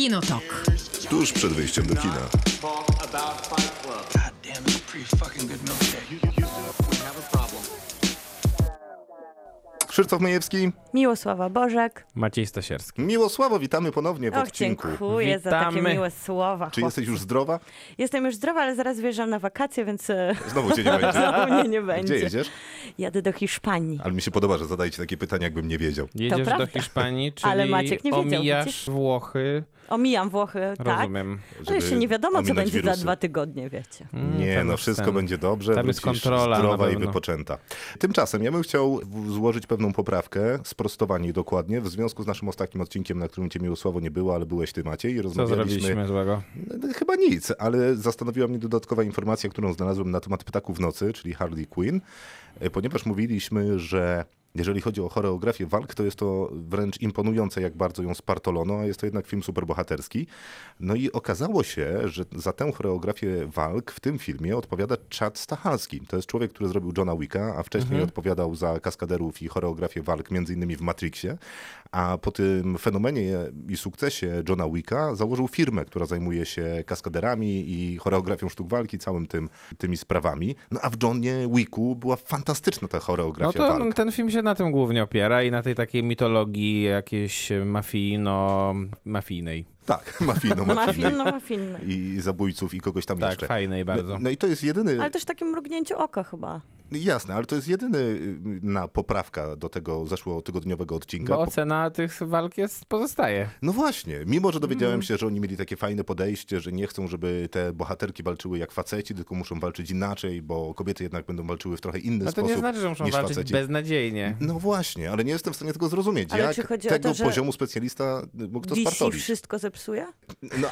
Kinotok. Tuż przed wyjściem do kina. Krzysztof Majewski. Miłosława Bożek. Maciej Stasierski. Miłosławo, witamy ponownie w Och, odcinku. dziękuję za takie Witamy. miłe słowa. Czy chłopcy. jesteś już zdrowa? Jestem już zdrowa, ale zaraz wjeżdżam na wakacje, więc e, Znowu cię nie będzie. znowu mnie nie będzie. Gdzie jedziesz? Jadę do Hiszpanii. Ale mi się podoba, że zadajecie takie pytania, jakbym nie wiedział. Jedziesz do. Hiszpanii, czyli Ale Maciek nie wiedział, omijasz? Włochy. Omijam Włochy, tak? Rozumiem. Ale jeszcze nie wiadomo, co będzie wirusy. za dwa tygodnie, wiecie. Mm, Nie, ten no wszystko sen. będzie dobrze, Tam jest kontrola zdrowa i wypoczęta. Tymczasem ja bym chciał złożyć pewną poprawkę, sprostowanie dokładnie, w związku z naszym ostatnim odcinkiem, na którym cię Miłosławo nie było, ale byłeś ty Maciej i Co rozmawialiśmy... zrobiliśmy złego? No, Chyba nic, ale zastanowiła mnie dodatkowa informacja, którą znalazłem na temat Ptaków Nocy, czyli Harley Quinn, e, ponieważ mówiliśmy, że jeżeli chodzi o choreografię walk, to jest to wręcz imponujące, jak bardzo ją spartolono, a jest to jednak film superbohaterski. No i okazało się, że za tę choreografię walk w tym filmie odpowiada Chad Stahelski. To jest człowiek, który zrobił Johna Wicka, a wcześniej odpowiadał za kaskaderów i choreografię walk, między innymi w Matrixie. A po tym fenomenie i sukcesie Johna Wicka założył firmę, która zajmuje się kaskaderami i choreografią sztuk walki, całym tym, tymi sprawami. No a w Johnie Wicku była fantastyczna ta No choreografia to walk. ten film się na tym głównie opiera i na tej takiej mitologii jakiejś mafijno-mafijnej. Tak, mafijno, mafijno. Mafin, no. I zabójców i kogoś tam Tak, jeszcze. fajnej bardzo. No, no i to jest jedyny, Ale też takie mrugnięcie oka chyba. jasne, ale to jest jedyny y, na poprawka do tego zeszłotygodniowego odcinka. Bo Po- ocena tych walk jest, pozostaje. No właśnie, mimo że dowiedziałem Mm. się, że oni mieli takie fajne podejście, że nie chcą, żeby te bohaterki walczyły jak faceci, tylko muszą walczyć inaczej, bo kobiety jednak będą walczyły w trochę inny No to sposób nie znaczy, że muszą niż walczyć faceci. beznadziejnie. No właśnie, ale nie jestem w stanie tego zrozumieć. Ale jak czy chodzi o tego to, że poziomu specjalista mógł to DC spartolić? wszystko zepsuje? No,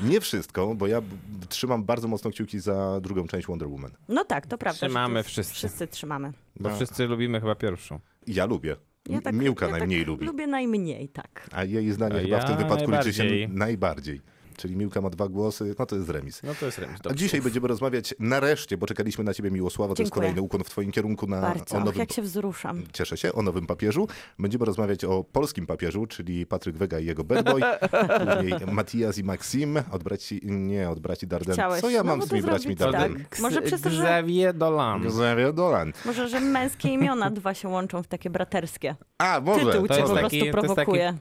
nie wszystko, bo ja trzymam bardzo mocno kciuki za drugą część Wonder Woman. No tak, to prawda. Trzymamy wszyscy. Wszyscy trzymamy. Bo wszyscy lubimy chyba pierwszą. Ja lubię. Ja tak, Miłka ja najmniej tak lubi. Lubię najmniej, tak. A jej zdanie A chyba w tym ja wypadku liczy się najbardziej. Czyli Miłka ma dwa głosy, no to jest remis. No to jest remis. A dzisiaj będziemy rozmawiać nareszcie, bo czekaliśmy na ciebie Miłosława, to jest kolejny ukłon w twoim kierunku na Bardzo. o Och, nowym... jak się wzruszam. Cieszę się, o nowym papieżu. Będziemy rozmawiać o polskim papieżu, czyli Patryk Wega i jego bad boy, później Matias i Maxim, od braci, nie, od braci Darden. Chciałeś Co ja mam znowu z tymi braćmi zrobić, Darden? tak? Może przez to, że- Xavier Dolan. Xavier Dolan. Może, że męskie imiona dwa się łączą w takie braterskie. A, może. Tytuł To cię jest po taki- prostu taki- prowokuje.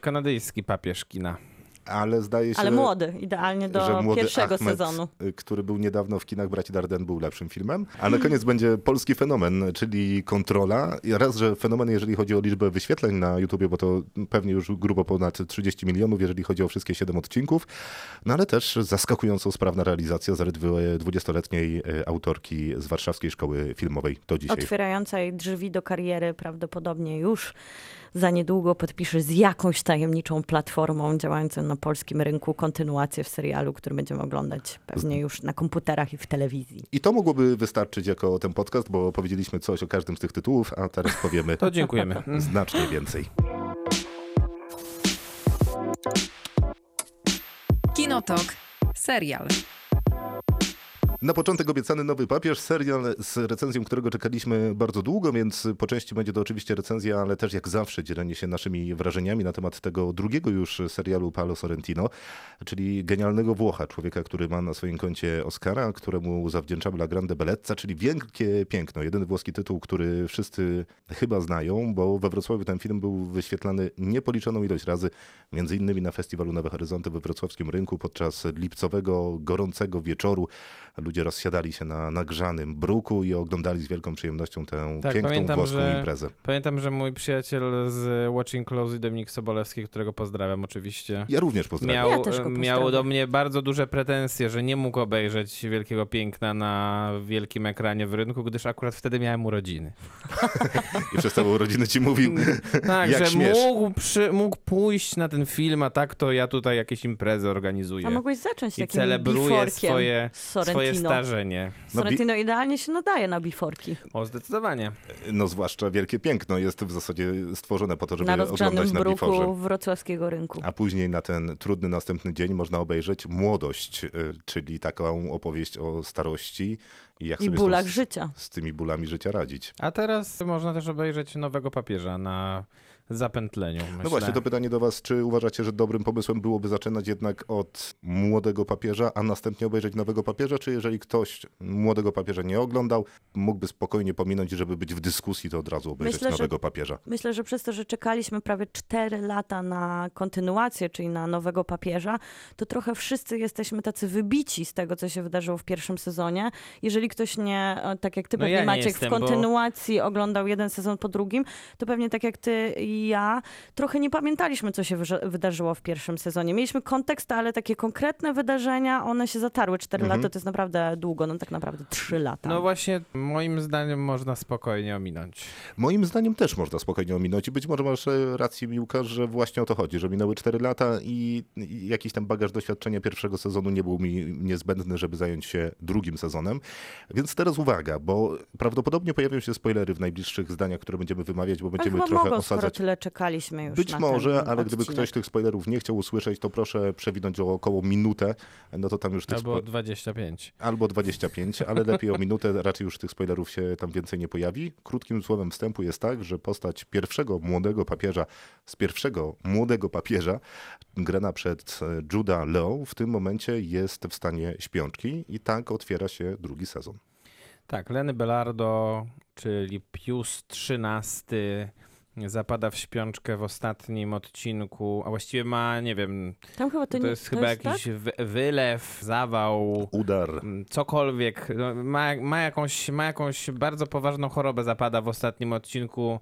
Kanadyjski papież kina. Ale zdaje się, Ale młody, idealnie do pierwszego Ahmed, sezonu. y, który był niedawno w kinach Braci Darden, był lepszym filmem. A na koniec będzie polski fenomen, czyli Kontrola. I raz, że fenomen, jeżeli chodzi o liczbę wyświetleń na YouTubie, bo to pewnie już grubo ponad 30 milionów, jeżeli chodzi o wszystkie 7 odcinków. No ale też zaskakująco sprawna realizacja zaledwie 20-letniej y, autorki z Warszawskiej Szkoły Filmowej. To dzisiaj. Otwierającej drzwi do kariery prawdopodobnie już za niedługo podpisze z jakąś tajemniczą platformą działającą na polskim rynku kontynuację w serialu, który będziemy oglądać pewnie już na komputerach i w telewizji. I to mogłoby wystarczyć jako ten podcast, bo powiedzieliśmy coś o każdym z tych tytułów, a teraz powiemy To dziękujemy. znacznie więcej. Kinotok. Serial. Na początek obiecany nowy papież, serial z recenzją, którego czekaliśmy bardzo długo, więc po części będzie to oczywiście recenzja, ale też jak zawsze dzielenie się naszymi wrażeniami na temat tego drugiego już serialu Paolo Sorrentino, czyli genialnego Włocha, człowieka, który ma na swoim koncie Oscara, któremu zawdzięczamy La Grande Bellezza, czyli wielkie piękno. Jedyny włoski tytuł, który wszyscy chyba znają, bo we Wrocławiu ten film był wyświetlany niepoliczoną ilość razy, między innymi na festiwalu Nowe Horyzonty we wrocławskim rynku podczas lipcowego, gorącego wieczoru. Ludzie rozsiadali się na nagrzanym bruku i oglądali z wielką przyjemnością tę Tak, piękną pamiętam, włoską że- imprezę. Pamiętam, że mój przyjaciel z Watching Close, Dominik Sobolewski, którego pozdrawiam oczywiście, Ja również pozdrawiam. miał, Ja też go miał do mnie bardzo duże pretensje, że nie mógł obejrzeć Wielkiego Piękna na wielkim ekranie w rynku, gdyż akurat wtedy miałem urodziny. I przez całe urodziny ci mówił, Tak, jak że śmiesz. mógł, przy, mógł pójść na ten film, a tak to ja tutaj jakieś imprezy organizuję. A mogłeś zacząć I takim celebruję swoje, swoje. Starzenie. Sorrentino idealnie się nadaje na biforki. O, zdecydowanie. no zwłaszcza wielkie piękno jest w zasadzie stworzone po to, żeby Na oglądać na biforze. wrocławskiego rynku. A później na ten trudny następny dzień można obejrzeć Młodość, y, czyli taką opowieść o starości I jak I sobie bólach z, życia. z tymi bólami życia radzić. A teraz można też obejrzeć nowego papieża na zapętleniu. Myślę. No właśnie, to pytanie do was, czy uważacie, że dobrym pomysłem byłoby zaczynać jednak od młodego papieża, a następnie obejrzeć nowego papieża, czy jeżeli ktoś młodego papieża nie oglądał, mógłby spokojnie pominąć, żeby być w dyskusji, to od razu obejrzeć Myślę, że- nowego papieża? Myślę, że przez to, że czekaliśmy prawie 4 lata na kontynuację, czyli na nowego papieża, to trochę wszyscy jesteśmy tacy wybici z tego, co się wydarzyło w pierwszym sezonie. Jeżeli ktoś nie, e, tak jak ty No pewnie ja Maciek, jestem, w bo- kontynuacji oglądał jeden sezon po drugim, to pewnie tak jak ty i ja, trochę nie pamiętaliśmy, co się wydarzyło w pierwszym sezonie. Mieliśmy kontekst, ale takie konkretne wydarzenia, one się zatarły. 4 Mhm. lata to jest naprawdę długo, no tak naprawdę 3 lata. No właśnie, moim zdaniem można spokojnie ominąć. Moim zdaniem też można spokojnie ominąć i być może masz e, rację, Miłka, że właśnie o to chodzi, że minęły 4 lata i i jakiś tam bagaż doświadczenia pierwszego sezonu nie był mi niezbędny, żeby zająć się drugim sezonem. Więc teraz uwaga, bo prawdopodobnie pojawią się spoilery w najbliższych zdaniach, które będziemy wymawiać, bo będziemy trochę mogą, osadzać tyle czekaliśmy już Być na może, ten ale gdyby ktoś tych spoilerów nie chciał usłyszeć, to proszę przewinąć o około minutę, no to tam już tych Albo spo... 25. albo 25, ale lepiej o minutę, raczej już tych spoilerów się tam więcej nie pojawi. Krótkim słowem wstępu jest tak, że postać pierwszego młodego papieża z pierwszego młodego papieża, grana przed e, Judah Law, w tym momencie jest w stanie śpiączki i tak otwiera się drugi sezon. Tak, Lenny Belardo, czyli Pius XIII zapada w śpiączkę w ostatnim odcinku, a właściwie ma, nie wiem, Tam chyba to, to nie, jest chyba jakiś tak? wy- wylew, zawał, Udar. cokolwiek. No, Ma, ma, jakąś, ma jakąś bardzo poważną chorobę, zapada w ostatnim odcinku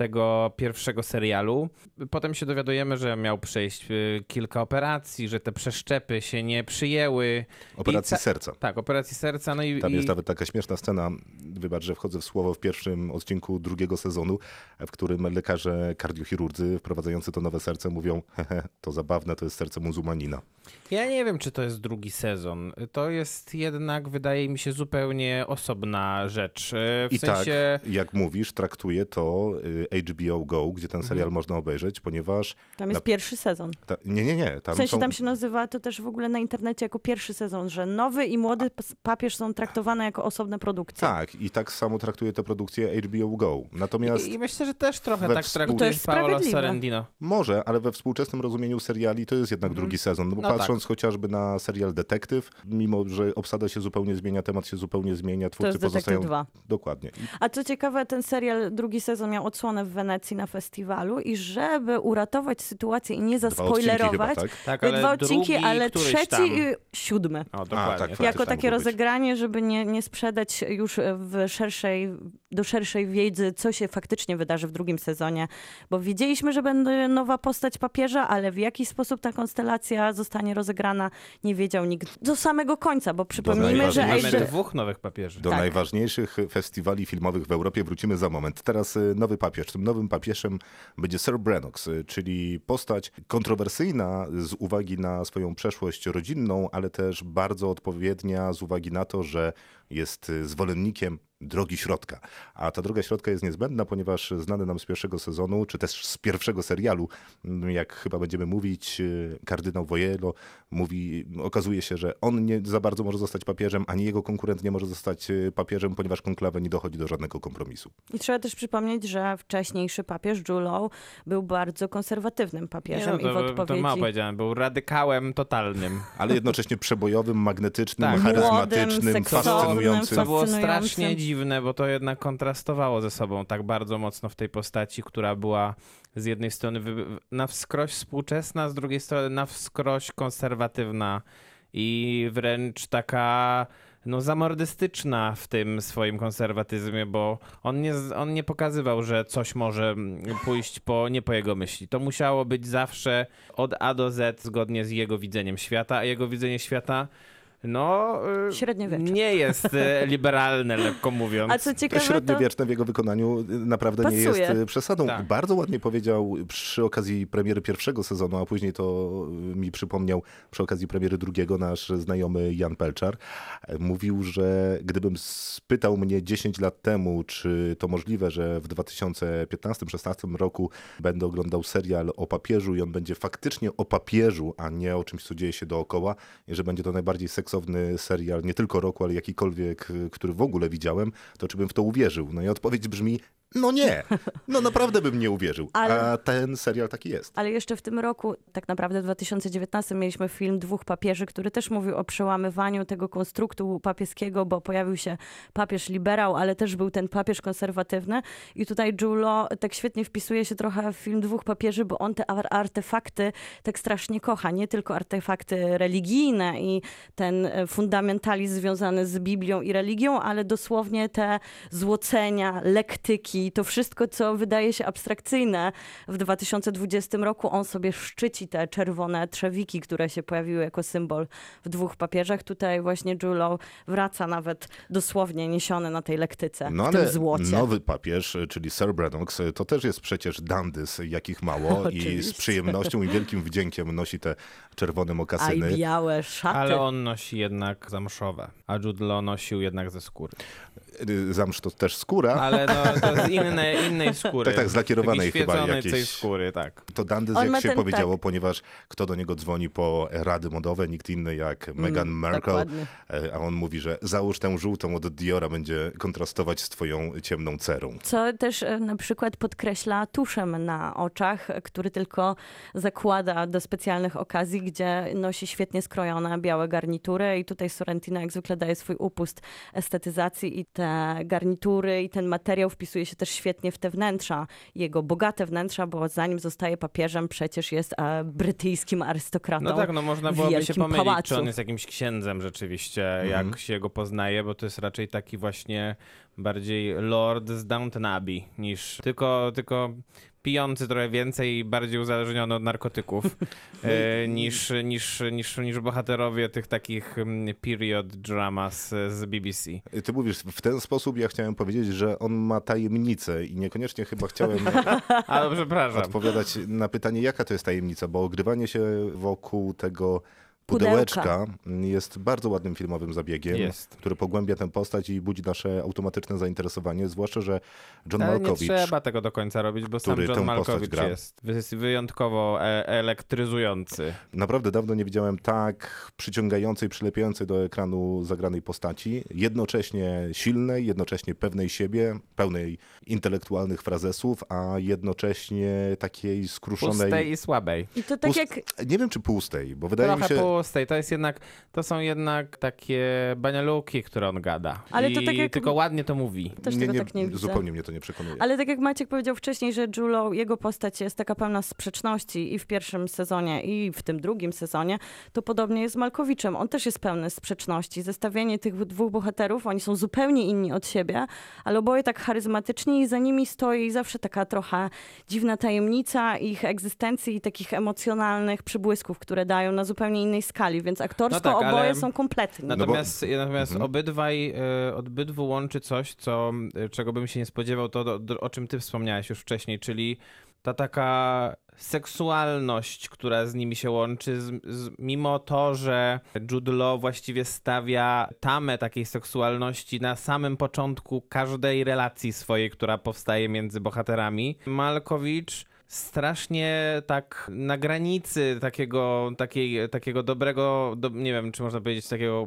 tego pierwszego serialu. Potem się dowiadujemy, że miał przejść y, kilka operacji, że te przeszczepy się nie przyjęły. Operacji serca. Tak, operacji serca. No i, Tam i... jest nawet taka śmieszna scena, wybacz, że wchodzę w słowo w pierwszym odcinku drugiego sezonu, w którym lekarze kardiochirurdzy wprowadzający to nowe serce mówią, hehe, to zabawne, to jest serce muzułmanina. Ja nie wiem, czy to jest drugi sezon. To jest jednak, wydaje mi się, zupełnie osobna rzecz. E, W I sensie. tak, jak mówisz, traktuje to y, HBO Go, gdzie ten serial Mhm. można obejrzeć, ponieważ... Tam jest na- pierwszy sezon. Ta, nie, nie, nie. Tam W sensie są, tam się nazywa to też w ogóle na internecie jako pierwszy sezon, że nowy i młody papież są traktowane jako osobne produkcje. Tak, i tak samo traktuje te produkcje HBO Go. Natomiast I myślę, że też trochę tak współ- traktuje To jest Paolo. Sorrentino. może, ale we współczesnym rozumieniu seriali to jest jednak drugi sezon. No bo No tak. patrząc chociażby na serial Detektyw, mimo że obsada się zupełnie zmienia, temat się zupełnie zmienia, To twórcy jest Detektyw pozostają... 2. Dokładnie. I A co ciekawe, ten serial drugi sezon miał odsłonę w Wenecji na festiwalu i żeby uratować sytuację i nie dwa odcinki chyba, zaspoilerować, tak? Tak, ale dwa odcinki, drugi, ale trzeci tam. i siódmy. O, dokładnie. tak. Jako takie rozegranie, żeby nie, nie sprzedać już w szerszej, do szerszej wiedzy, co się faktycznie wydarzy w drugim sezonie. Bo wiedzieliśmy, że będzie nowa postać papieża, ale w jaki sposób ta konstelacja zostanie rozegrana, nie wiedział nikt do samego końca, bo przypomnijmy, że Mamy dwóch nowych papieży. Do Tak. najważniejszych festiwali filmowych w Europie wrócimy za moment. Teraz y, nowy papież. Tym nowym papieżem będzie Sir Brenox, y, czyli postać kontrowersyjna z uwagi na swoją przeszłość rodzinną, ale też bardzo odpowiednia z uwagi na to, że jest y, zwolennikiem drogi środka. A ta droga środka jest niezbędna, ponieważ znany nam z pierwszego sezonu, czy też z pierwszego serialu, m, jak chyba będziemy mówić, y, kardynał Wojelo mówi, okazuje się, że on nie za bardzo może zostać papieżem, ani jego konkurent nie może zostać y, papieżem, ponieważ konklawę nie dochodzi do żadnego kompromisu. I trzeba też przypomnieć, że wcześniejszy papież Julo był bardzo konserwatywnym Nie, papieżem no, i w to, to odpowiedzi... mało powiedziałem, był radykałem totalnym. Ale jednocześnie przebojowym, magnetycznym, Tak. charyzmatycznym, Młodym, fascynującym. To było strasznie dziwne, bo to jednak kontrastowało ze sobą tak bardzo mocno w tej postaci, która była z jednej strony na wskroś współczesna, z drugiej strony na wskroś konserwatywna i wręcz taka no zamordystyczna w tym swoim konserwatyzmie, bo on nie, on nie pokazywał, że coś może mm, pójść po, nie po jego myśli. To musiało być zawsze od A do Z zgodnie z jego widzeniem świata, a jego widzenie świata no, y, nie jest y, liberalne, lekko mówiąc. A co To ciekawe, to... średniowieczne w jego wykonaniu y, naprawdę nie Pasuje. jest y, przesadą. Tak. Bardzo ładnie powiedział przy okazji premiery pierwszego sezonu, a później to mi przypomniał przy okazji premiery drugiego nasz znajomy Jan Pelczar. Mówił, że gdybym spytał mnie 10 lat temu, czy to możliwe, że w 2015-16 roku będę oglądał serial o papieżu i on będzie faktycznie o papieżu, a nie o czymś, co dzieje się dookoła i że będzie to najbardziej seksy seksowny serial, nie tylko roku, ale jakikolwiek, y, który w ogóle widziałem, to czy bym w to uwierzył? No i odpowiedź brzmi, no nie. No naprawdę bym nie uwierzył. Ale- A ten serial taki jest. Ale jeszcze w tym roku, tak naprawdę w 2019, mieliśmy film Dwóch Papieży, który też mówił o przełamywaniu tego konstruktu papieskiego, bo pojawił się papież liberał, ale też był ten papież konserwatywny. I tutaj Julo tak świetnie wpisuje się trochę w film Dwóch Papieży, bo on te ar- artefakty tak strasznie kocha. Nie tylko artefakty religijne i ten e, fundamentalizm związany z Biblią i religią, ale dosłownie te złocenia, lektyki, to wszystko, co wydaje się abstrakcyjne w 2020 roku, on sobie szczyci te czerwone trzewiki, które się pojawiły jako symbol w dwóch papieżach. Tutaj właśnie Julo wraca nawet dosłownie niesiony na tej lektyce, No w tym ale złocie. nowy papież, czyli Sir Braddock, to też jest przecież dandys, jakich mało i z przyjemnością i wielkim wdziękiem nosi te czerwone A i mokasyny. białe szaty. Ale on nosi jednak zamszowe, a Jude Law nosił jednak ze skóry. Y, Zamsz to też skóra. Ale no, to z innej, skóry. Tak, tak, z lakierowanej chyba jakiejś- tej skóry, tak. To dandys, On jak się ten- powiedziało, tak. ponieważ kto do niego dzwoni po rady modowe, nikt inny jak Meghan Markle, dokładnie. e, a on mówi, że załóż tę żółtą od Diora, będzie kontrastować z twoją ciemną cerą. Co też e, na przykład podkreśla tuszem na oczach, który tylko zakłada do specjalnych okazji, gdzie nosi świetnie skrojone białe garnitury i tutaj Sorrentino jak zwykle daje swój upust estetyzacji i te garnitury i ten materiał wpisuje się też świetnie w te wnętrza, jego bogate wnętrza, bo zanim zostaje papieżem przecież jest e, brytyjskim arystokratą. No tak, no można byłoby się pomylić, pałacu. czy on jest jakimś księdzem rzeczywiście, jak się go poznaje, bo to jest raczej taki właśnie bardziej lord z Downton Abbey niż tylko, tylko pijący trochę więcej i bardziej uzależniony od narkotyków e, niż, niż, niż, niż bohaterowie tych takich mm, period dramas z BBC. Ty mówisz w ten sposób, ja chciałem powiedzieć, że on ma tajemnicę i niekoniecznie chyba chciałem Ale przepraszam. odpowiadać na pytanie, jaka to jest tajemnica, bo ogrywanie się wokół tego Pudełka. pudełeczka jest bardzo ładnym filmowym zabiegiem, Jest. który pogłębia tę postać i budzi nasze automatyczne zainteresowanie, zwłaszcza, że John Ale nie Malkovich trzeba tego do końca robić, bo sam który John tę postać Malkovich gra. jest, jest wyjątkowo e- elektryzujący. Naprawdę dawno nie widziałem tak przyciągającej, przylepiającej do ekranu zagranej postaci. Jednocześnie silnej, jednocześnie pewnej siebie, pełnej intelektualnych frazesów, a jednocześnie takiej skruszonej. Pustej i słabej. I to tak Pust- jak Nie wiem, czy pustej, bo wydaje Trochę mi się. Pustej. To jest jednak, to są jednak takie banialuki, które on gada. Ale to I tak jak- tylko ładnie to mówi. też tego tak nie widzę. zupełnie mnie to nie przekonuje. Ale tak jak Maciek powiedział wcześniej, że Julo, jego postać jest taka pełna sprzeczności i w pierwszym sezonie, i w tym drugim sezonie, to podobnie jest z Malkowiczem. On też jest pełny sprzeczności. Zestawienie tych dwóch bohaterów, oni są zupełnie inni od siebie, ale oboje tak charyzmatyczni i za nimi stoi zawsze taka trochę dziwna tajemnica ich egzystencji i takich emocjonalnych przybłysków, które dają na zupełnie innej skali, więc aktorsko No tak, ale- oboje są kompletni. No bo- Natomiast, natomiast Mhm. obydwaj, e, obydwu łączy coś, co, e, czego bym się nie spodziewał, to do, do, o czym ty wspomniałeś już wcześniej, czyli ta taka seksualność, która z nimi się łączy, z, z, mimo to, że Jude Law właściwie stawia tamę takiej seksualności na samym początku każdej relacji swojej, która powstaje między bohaterami, Malkowicz strasznie tak na granicy takiego, takiej, takiego dobrego, do, nie wiem, czy można powiedzieć takiego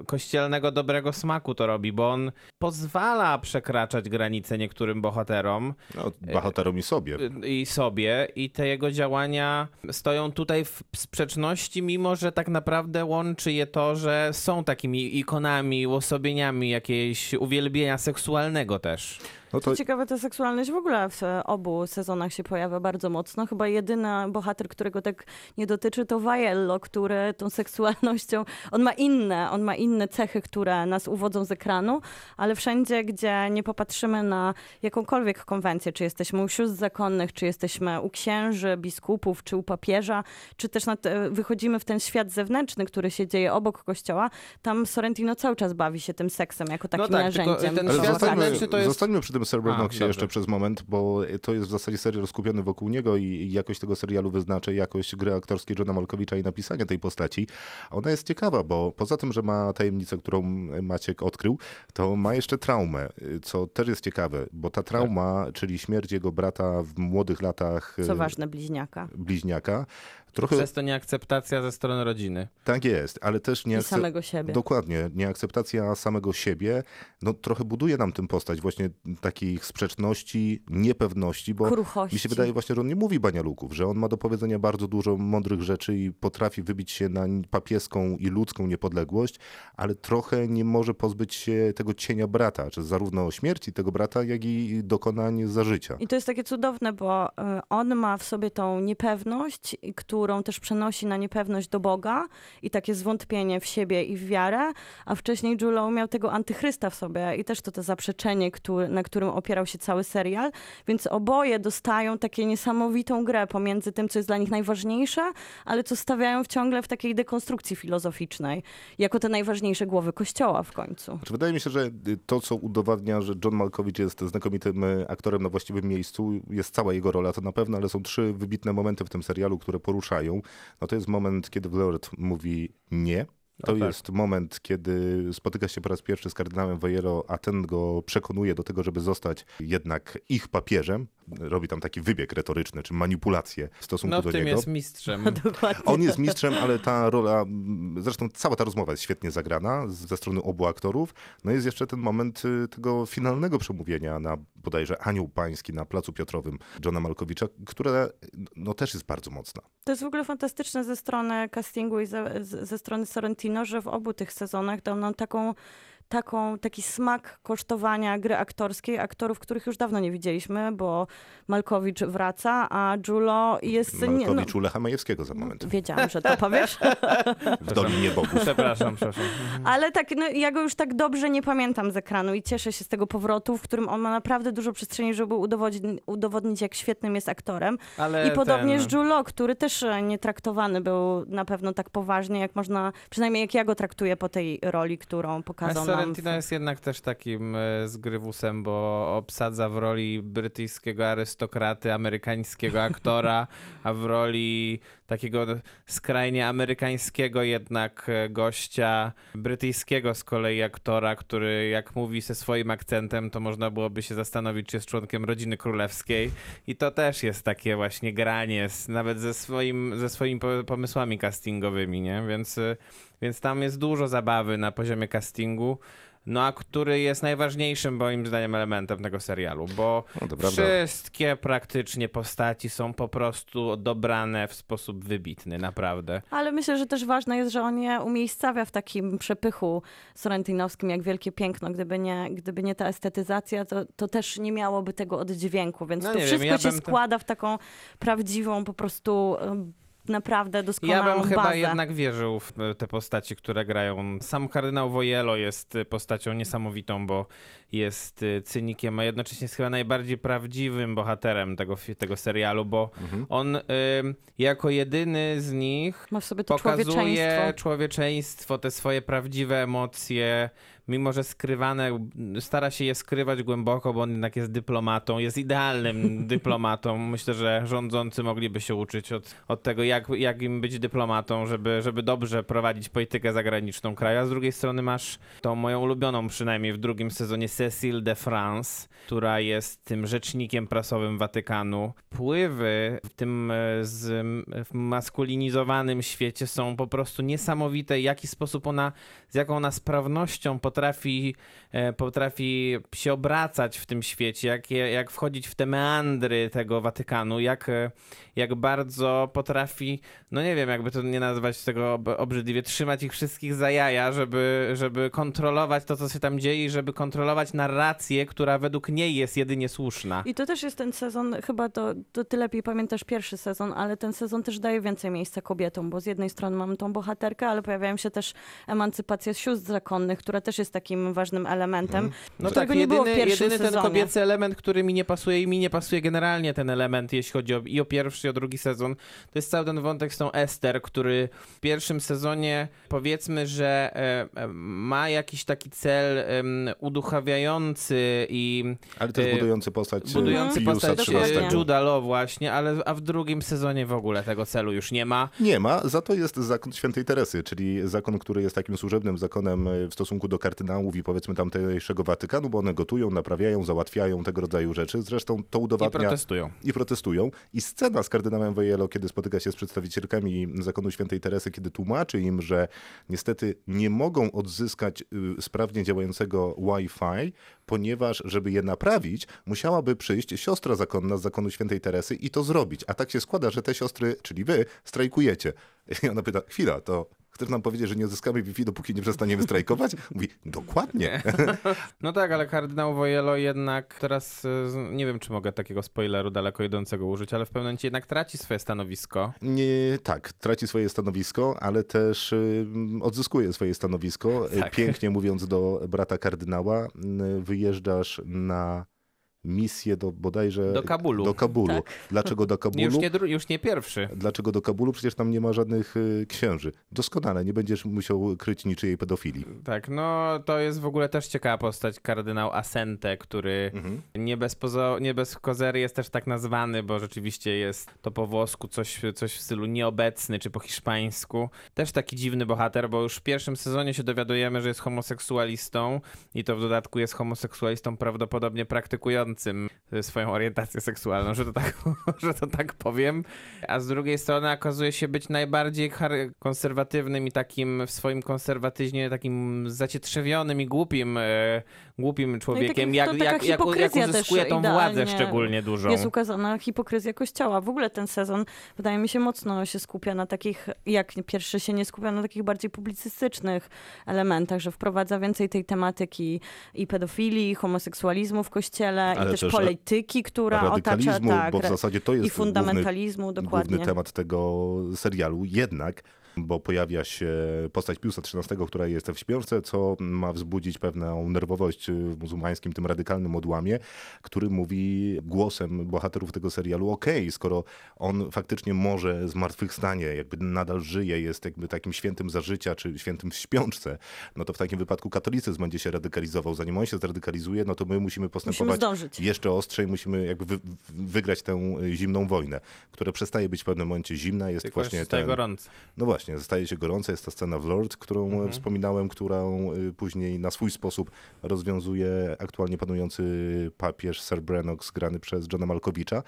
e, kościelnego dobrego smaku to robi, bo on pozwala przekraczać granice niektórym bohaterom No, bohaterom i sobie. y, i sobie i te jego działania stoją tutaj w sprzeczności, mimo że tak naprawdę łączy je to, że są takimi ikonami, uosobieniami jakiejś uwielbienia seksualnego też. No to Co ciekawe, ta seksualność w ogóle w e, obu sezonach się pojawia bardzo mocno. Chyba jedyny bohater, którego tak nie dotyczy, to Vaiello, który tą seksualnością, on ma inne, on ma inne cechy, które nas uwodzą z ekranu, ale wszędzie, gdzie nie popatrzymy na jakąkolwiek konwencję, czy jesteśmy u sióstr zakonnych, czy jesteśmy u księży, biskupów, czy u papieża, czy też te, wychodzimy w ten świat zewnętrzny, który się dzieje obok kościoła, tam Sorrentino cały czas bawi się tym seksem jako takim tak, tylko narzędziem. ten Ale świat zostańmy, zewnętrzny to jest- zostańmy przy tym Braddocksie dobrze. jeszcze przez moment, bo to jest w zasadzie serial skupiony wokół niego i jakość tego serialu wyznaczy jakość gry aktorskiej Johna Malkowicza i napisania tej postaci. Ona jest ciekawa, bo poza tym, że ma tajemnicę, którą Maciek odkrył, to ma jeszcze traumę, co też jest ciekawe, bo ta trauma, czyli śmierć jego brata w młodych latach Co y, ważne, bliźniaka. bliźniaka, trochę Przez to nieakceptacja ze strony rodziny. tak jest, ale też nie I akce- samego siebie. Dokładnie, nieakceptacja samego siebie, no trochę buduje nam tę postać właśnie takich sprzeczności, niepewności, bo Kruchości. mi się wydaje właśnie, że on nie mówi banialuków, że on ma do powiedzenia bardzo dużo mądrych rzeczy i potrafi wybić się na papieską i ludzką niepodległość, ale trochę nie może pozbyć się tego cienia brata, czy zarówno śmierci tego brata, jak i dokonań za życia. I to jest takie cudowne, bo y, on ma w sobie tą niepewność, i którą też przenosi na niepewność do Boga i takie zwątpienie w siebie i w wiarę, a wcześniej Julo miał tego antychrysta w sobie i też to to zaprzeczenie, który, na którym opierał się cały serial, więc oboje dostają takie niesamowitą grę pomiędzy tym, co jest dla nich najważniejsze, ale co stawiają w ciągle w takiej dekonstrukcji filozoficznej, jako te najważniejsze głowy kościoła w końcu. Znaczy, wydaje mi się, że y, to, co udowadnia, że John Malkovich jest znakomitym y, aktorem na właściwym miejscu, jest cała jego rola, to na pewno, ale są trzy wybitne momenty w tym serialu, które No to jest moment, kiedy Lord mówi nie. To O tak. jest moment, kiedy spotyka się po raz pierwszy z kardynałem Vejero, a ten go przekonuje do tego, żeby zostać jednak ich papieżem. Robi tam taki wybieg retoryczny, czy manipulację w stosunku No do w tym niego. jest mistrzem. Dokładnie. On jest mistrzem, ale ta rola, zresztą cała ta rozmowa jest świetnie zagrana ze strony obu aktorów. No jest jeszcze ten moment y, tego finalnego przemówienia na bodajże Anioł Pański na Placu Piotrowym Johna Malkowicza, które no też jest bardzo mocna. To jest w ogóle fantastyczne ze strony castingu i ze, ze strony Sorrentino, że w obu tych sezonach dał nam taką, taką, taki smak kosztowania gry aktorskiej, aktorów, których już dawno nie widzieliśmy, bo Malkowicz wraca, a Julo jest... nie, no, Malkowicz u Lecha Majewskiego za moment. wiedziałam, że to powiesz. W Dolinie Bogów. Przepraszam, przepraszam. Ale tak, no, ja go już tak dobrze nie pamiętam z ekranu i cieszę się z tego powrotu, w którym on ma naprawdę dużo przestrzeni, żeby udowodnić, udowodnić jak świetnym jest aktorem. Ale I podobnie ten... z Julo, który też e, nie traktowany był na pewno tak poważnie, jak można, przynajmniej jak ja go traktuję po tej roli, którą pokazał nam. Sorrentino w- jest jednak też takim e, zgrywusem, bo obsadza w roli brytyjskiego arystokraty, amerykańskiego aktora, a w roli takiego skrajnie amerykańskiego jednak e, gościa, brytyjskiego z kolei aktora, który jak mówi ze swoim akcentem, to można byłoby się zastanowić, czy jest członkiem rodziny królewskiej. I to też jest takie właśnie granie, z, nawet ze, swoim, ze swoimi po- pomysłami castingowymi, nie? Więc, e, więc tam jest dużo zabawy na poziomie castingu. No a który jest najważniejszym moim zdaniem elementem tego serialu, bo No, prawda. wszystkie praktycznie postaci są po prostu dobrane w sposób wybitny, naprawdę. Ale myślę, że też ważne jest, że on je umiejscawia w takim przepychu sorentinowskim, jak wielkie piękno. Gdyby nie, gdyby nie ta estetyzacja, to, to też nie miałoby tego oddźwięku, więc No to nie wiem, wszystko ja się składa w taką prawdziwą, po prostu naprawdę doskonałą Ja bym chyba bazę. jednak wierzył w te postaci, które grają. Sam kardynał Wojelo jest e, postacią niesamowitą, bo jest e, cynikiem, a jednocześnie jest chyba najbardziej prawdziwym bohaterem tego, tego serialu, bo Mhm. on y, jako jedyny z nich Ma w sobie to pokazuje człowieczeństwo. człowieczeństwo, te swoje prawdziwe emocje, mimo że skrywane, stara się je skrywać głęboko, bo on jednak jest dyplomatą, jest idealnym dyplomatą. Myślę, że rządzący mogliby się uczyć od, od tego, jak, jak im być dyplomatą, żeby, żeby dobrze prowadzić politykę zagraniczną kraju. A z drugiej strony masz tą moją ulubioną, przynajmniej w drugim sezonie, Cecile de France, która jest tym rzecznikiem prasowym Watykanu. Wpływy w tym e, z, w maskulinizowanym świecie są po prostu niesamowite. W jaki sposób ona, z jaką ona sprawnością potrafi, e, potrafi się obracać w tym świecie, jak, jak wchodzić w te meandry tego Watykanu, jak, e, jak bardzo potrafi, no nie wiem, jakby to nie nazwać tego ob- obrzydliwie, trzymać ich wszystkich za jaja, żeby, żeby kontrolować to, co się tam dzieje i żeby kontrolować narrację, która według niej jest jedynie słuszna. I to też jest ten sezon, chyba to, to ty lepiej pamiętasz pierwszy sezon, ale ten sezon też daje więcej miejsca kobietom, bo z jednej strony mamy tą bohaterkę, ale pojawiają się też emancypacja sióstr zakonnych, która też jest takim ważnym elementem. No którego tak, nie było w jedyny, pierwszym jedyny ten sezonie. kobiecy element, który mi nie pasuje i mi nie pasuje generalnie ten element, jeśli chodzi o, i o pierwszy, i o drugi sezon, to jest cały ten wątek z tą Ester, który w pierwszym sezonie powiedzmy, że e, e, ma jakiś taki cel em, uduchawiający i Ale też e, budujący postać y, budujący Piusa postać e, Juda Law właśnie, ale a w drugim sezonie w ogóle tego celu już nie ma. Nie ma, za to jest zakon świętej Teresy, czyli zakon, który jest takim służebnym zakonem y, w stosunku do kardynałów i powiedzmy tamtejszego Watykanu, bo one gotują, naprawiają, załatwiają tego rodzaju rzeczy. Zresztą to I udowadnia... protestują. I protestują. I scena z kardynałem Wojelo, kiedy spotyka się z przedstawicielkami zakonu świętej Teresy, kiedy tłumaczy im, że niestety nie mogą odzyskać y, sprawnie działającego Wi-Fi, ponieważ żeby je naprawić, musiałaby przyjść siostra zakonna z zakonu świętej Teresy i to zrobić. A tak się składa, że te siostry, czyli wy, strajkujecie. I ona pyta, chwila, to chcesz nam powiedzieć, że nie odzyskamy Wi-Fi, dopóki nie przestaniemy strajkować? Mówi, dokładnie. No tak, ale kardynał Wojelo jednak teraz, e, nie wiem czy mogę takiego spoileru daleko idącego użyć, ale w pewnym momencie jednak traci swoje stanowisko. Nie, tak, traci swoje stanowisko, ale też y, odzyskuje swoje stanowisko. Y, Tak. Pięknie mówiąc do brata kardynała, wyjeżdżasz na misję do bodajże... Do Kabulu. Do Kabulu. Tak. Dlaczego do Kabulu? Już nie, już nie pierwszy. Dlaczego do Kabulu? Przecież tam nie ma żadnych y, księży. Doskonale, nie będziesz musiał kryć niczyjej pedofilii. Tak, no to jest w ogóle też ciekawa postać, kardynał Asente, który Mhm. nie, bez pozo- nie bez kozery jest też tak nazwany, bo rzeczywiście jest to po włosku coś, coś w stylu nieobecny, czy po hiszpańsku. Też taki dziwny bohater, bo już w pierwszym sezonie się dowiadujemy, że jest homoseksualistą i to w dodatku jest homoseksualistą prawdopodobnie praktykującym swoją orientację seksualną, że to tak, że to tak powiem. A z drugiej strony okazuje się być najbardziej konserwatywnym i takim w swoim konserwatyzmie takim zacietrzewionym i głupim, e, głupim człowiekiem, takim- jak, jak, jak, jak uzyskuje tą władzę szczególnie dużą. Jest ukazana hipokryzja kościoła. W ogóle ten sezon, wydaje mi się, mocno się skupia na takich, jak pierwszy się nie skupia na takich bardziej publicystycznych elementach, że wprowadza więcej tej tematyki i pedofilii, i homoseksualizmu w kościele, Ale też, też polityki, która otacza, tak, bo w zasadzie to jest i fundamentalizmu, główny, dokładnie. główny temat tego serialu. Jednak, bo pojawia się postać Piusa XIII, która jest w śpiączce, co ma wzbudzić pewną nerwowość w muzułmańskim, tym radykalnym odłamie, który mówi głosem bohaterów tego serialu, okej, skoro on faktycznie może zmartwychwstanie, jakby nadal żyje, jest jakby takim świętym za życia, czy świętym w śpiączce, no to w takim wypadku katolicyzm będzie się radykalizował. Zanim on się zradykalizuje, no to my musimy postępować zdążyć. jeszcze ostrzej, musimy jakby wy, wy- wygrać tę zimną wojnę, która przestaje być w pewnym momencie zimna, jest Tylko właśnie ten... gorąco. No właśnie, staje się gorąca, jest ta scena w Lord, którą Mhm. wspominałem, którą y, później na swój sposób rozwiązuje aktualnie panujący papież Sir Brenox, grany przez Johna Malkowicza.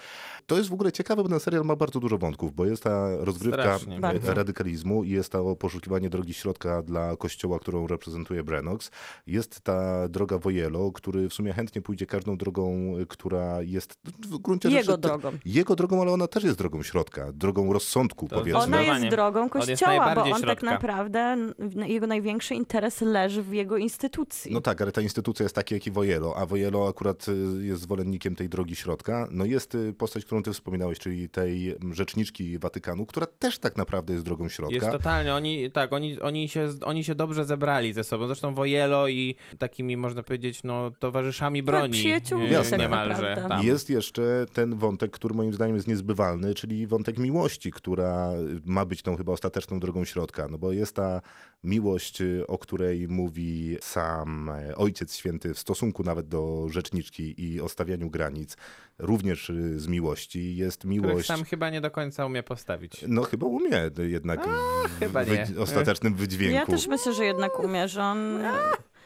To jest w ogóle ciekawe, bo ten serial ma bardzo dużo wątków, bo jest ta rozgrywka Strasznie. Bardzo. radykalizmu, jest to poszukiwanie drogi środka dla kościoła, którą reprezentuje Brenox, jest ta droga Wojelo, który w sumie chętnie pójdzie każdą drogą, y, która jest w gruncie Jego rzeczy... te- drogą. Jego drogą, ale ona też jest drogą środka, drogą rozsądku, To powiedzmy. Ona jest drogą On kościoła, bo on tak środka. naprawdę, n- jego największy interes leży w jego instytucji. No tak, ale ta instytucja jest taka jak i Wojelo, a Wojelo akurat y, jest zwolennikiem tej drogi środka. No jest y, postać, którą ty wspominałeś, czyli tej rzeczniczki Watykanu, która też tak naprawdę jest drogą środka. Jest totalnie, oni, tak, oni, oni, się, oni się dobrze zebrali ze sobą. Zresztą Wojelo i takimi, można powiedzieć, no, towarzyszami broni. przyjaciółmi e, tak tak niemalże. naprawdę. Tam. Jest jeszcze ten wątek, który moim zdaniem jest niezbywalny, czyli wątek miłości, która ma być tą chyba ostateczną drogą środka. No bo jest ta miłość, y, o której mówi sam e, Ojciec Święty w stosunku nawet do rzeczniczki i o stawianiu granic, również y, z miłości. Jest Których miłość... sam chyba nie do końca umie postawić. No chyba umie jednak w, chyba nie. ostatecznym wydźwięku. Ja też myślę, że jednak umie, że on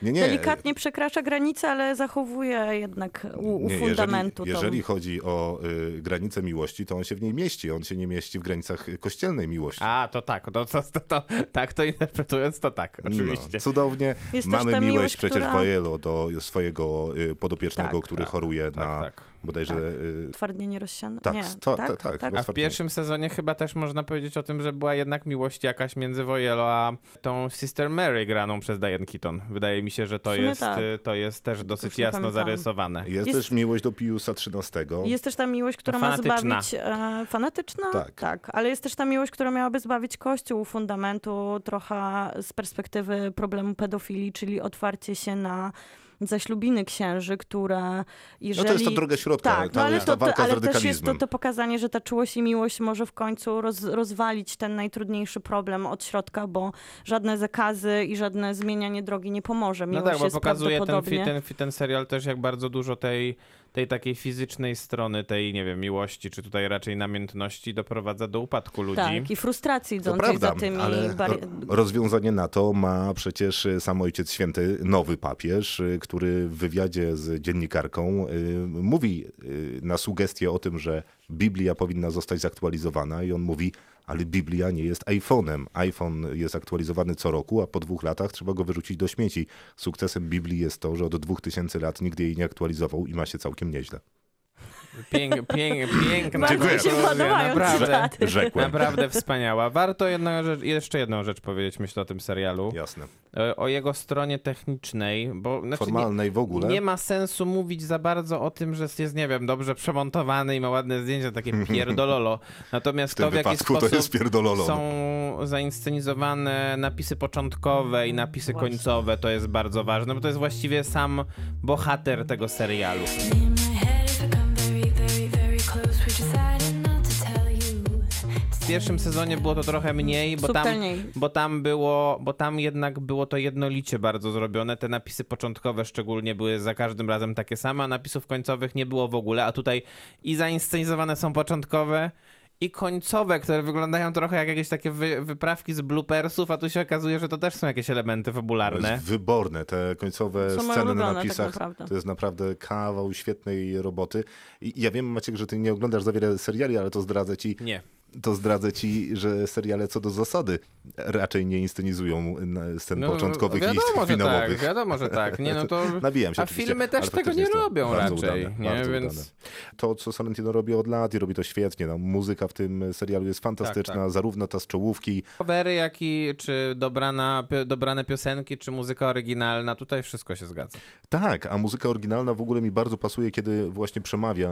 nie, nie. delikatnie przekracza granice, ale zachowuje jednak u, u Nie, fundamentu jeżeli, jeżeli chodzi o y, granicę miłości, to on się w niej mieści. On się nie mieści w granicach kościelnej miłości. A, to tak, to, to, to, to, tak to interpretując, to tak, oczywiście. No, cudownie. Jest Mamy miłość, miłość, przecież która- Wojelo do swojego y, podopiecznego, Tak, który tak, choruje tak, na tak. Bodajże... y, Twardnienie rozsiane? Tak, nie, to- tak, to- tak, chyba A w pierwszym sezonie chyba też można powiedzieć o tym, że była jednak miłość jakaś między Wojelo a tą Sister Mary graną przez Diane Keaton. Wydaje mi się, że to jest, tak. y, to jest też dosyć już jasno zarysowane. Jest, Jest- też miłość do Piusa XIII. Jest też ta miłość, która ma zbawić... E, fanatyczna? Tak. ale jest też ta miłość, która miałaby zbawić Kościół fundamentu trochę z perspektywy problemu pedofilii, czyli otwarcie się na zaślubiny księży, które jeżeli... No to jest ta droga środka, Tak, ta, no ale, to, to, ale też jest to, to pokazanie, że ta czułość i miłość może w końcu roz, rozwalić ten najtrudniejszy problem od środka, bo żadne zakazy i żadne zmienianie drogi nie pomoże. No Miłość tak, bo jest pokazuje ten, ten, ten serial też, jak bardzo dużo tej, tej takiej fizycznej strony tej, nie wiem, miłości, czy tutaj raczej namiętności doprowadza do upadku ludzi. Tak, i frustracji To idącej prawda, za tymi ale rozwiązanie na to ma przecież sam Ojciec Święty, nowy papież, który w wywiadzie z dziennikarką y, mówi y, na sugestię o tym, że Biblia powinna zostać zaktualizowana i on mówi, ale Biblia nie jest iPhone'em. iPhone jest aktualizowany co roku, a po dwóch latach trzeba go wyrzucić do śmieci. Sukcesem Biblii jest to, że od dwóch tysięcy lat nigdy jej nie aktualizował i ma się całkiem nieźle. Pięk, pięk, piękna Bardzo mi się podobają naprawdę. Rzekłem. Naprawdę wspaniała. Warto jedną rzecz, jeszcze jedną rzecz powiedzieć, myślę o tym serialu. Jasne. E, O jego stronie technicznej, bo znaczy Formalnej w ogóle. nie, ma sensu mówić za bardzo o tym, że jest, nie wiem, dobrze przemontowany i ma ładne zdjęcia, takie pierdololo. Natomiast W to w jaki sposób jest pierdololo. są zainscenizowane napisy początkowe i napisy końcowe, to jest bardzo ważne, bo to jest właściwie sam bohater tego serialu. Pierwszym sezonie było to trochę mniej, bo tam, Subtelniej. bo tam było, bo tam jednak było to jednolicie bardzo zrobione. Te napisy początkowe szczególnie były za każdym razem takie same, a napisów końcowych nie było w ogóle, a tutaj i zainscenizowane są początkowe i końcowe, które wyglądają trochę jak jakieś takie wy, wyprawki z bloopersów, a tu się okazuje, że to też są jakieś elementy To fabularne. jest wyborne. Te końcowe Są sceny na tak napisach naprawdę. to jest naprawdę kawał świetnej roboty. I ja wiem, Maciek, że ty nie oglądasz za wiele seriali, ale to zdradzę ci, Nie. To zdradzę ci, że seriale co do zasady raczej nie inscenizują na- scen początkowych i No, wiadomo, że tak, finałowych. wiadomo, że tak. Nie, no to... Nabijam się A filmy też tego nie robią raczej, udane, nie? Więc- udane. To, co Sorrentino robi od lat i robi to świetnie. No, muzyka w tym serialu jest fantastyczna, tak. zarówno ta z czołówki, Covery, jak i czy dobrana, dobrane piosenki, czy muzyka oryginalna, tutaj wszystko się zgadza. Tak, a muzyka oryginalna w ogóle mi bardzo pasuje, kiedy właśnie przemawia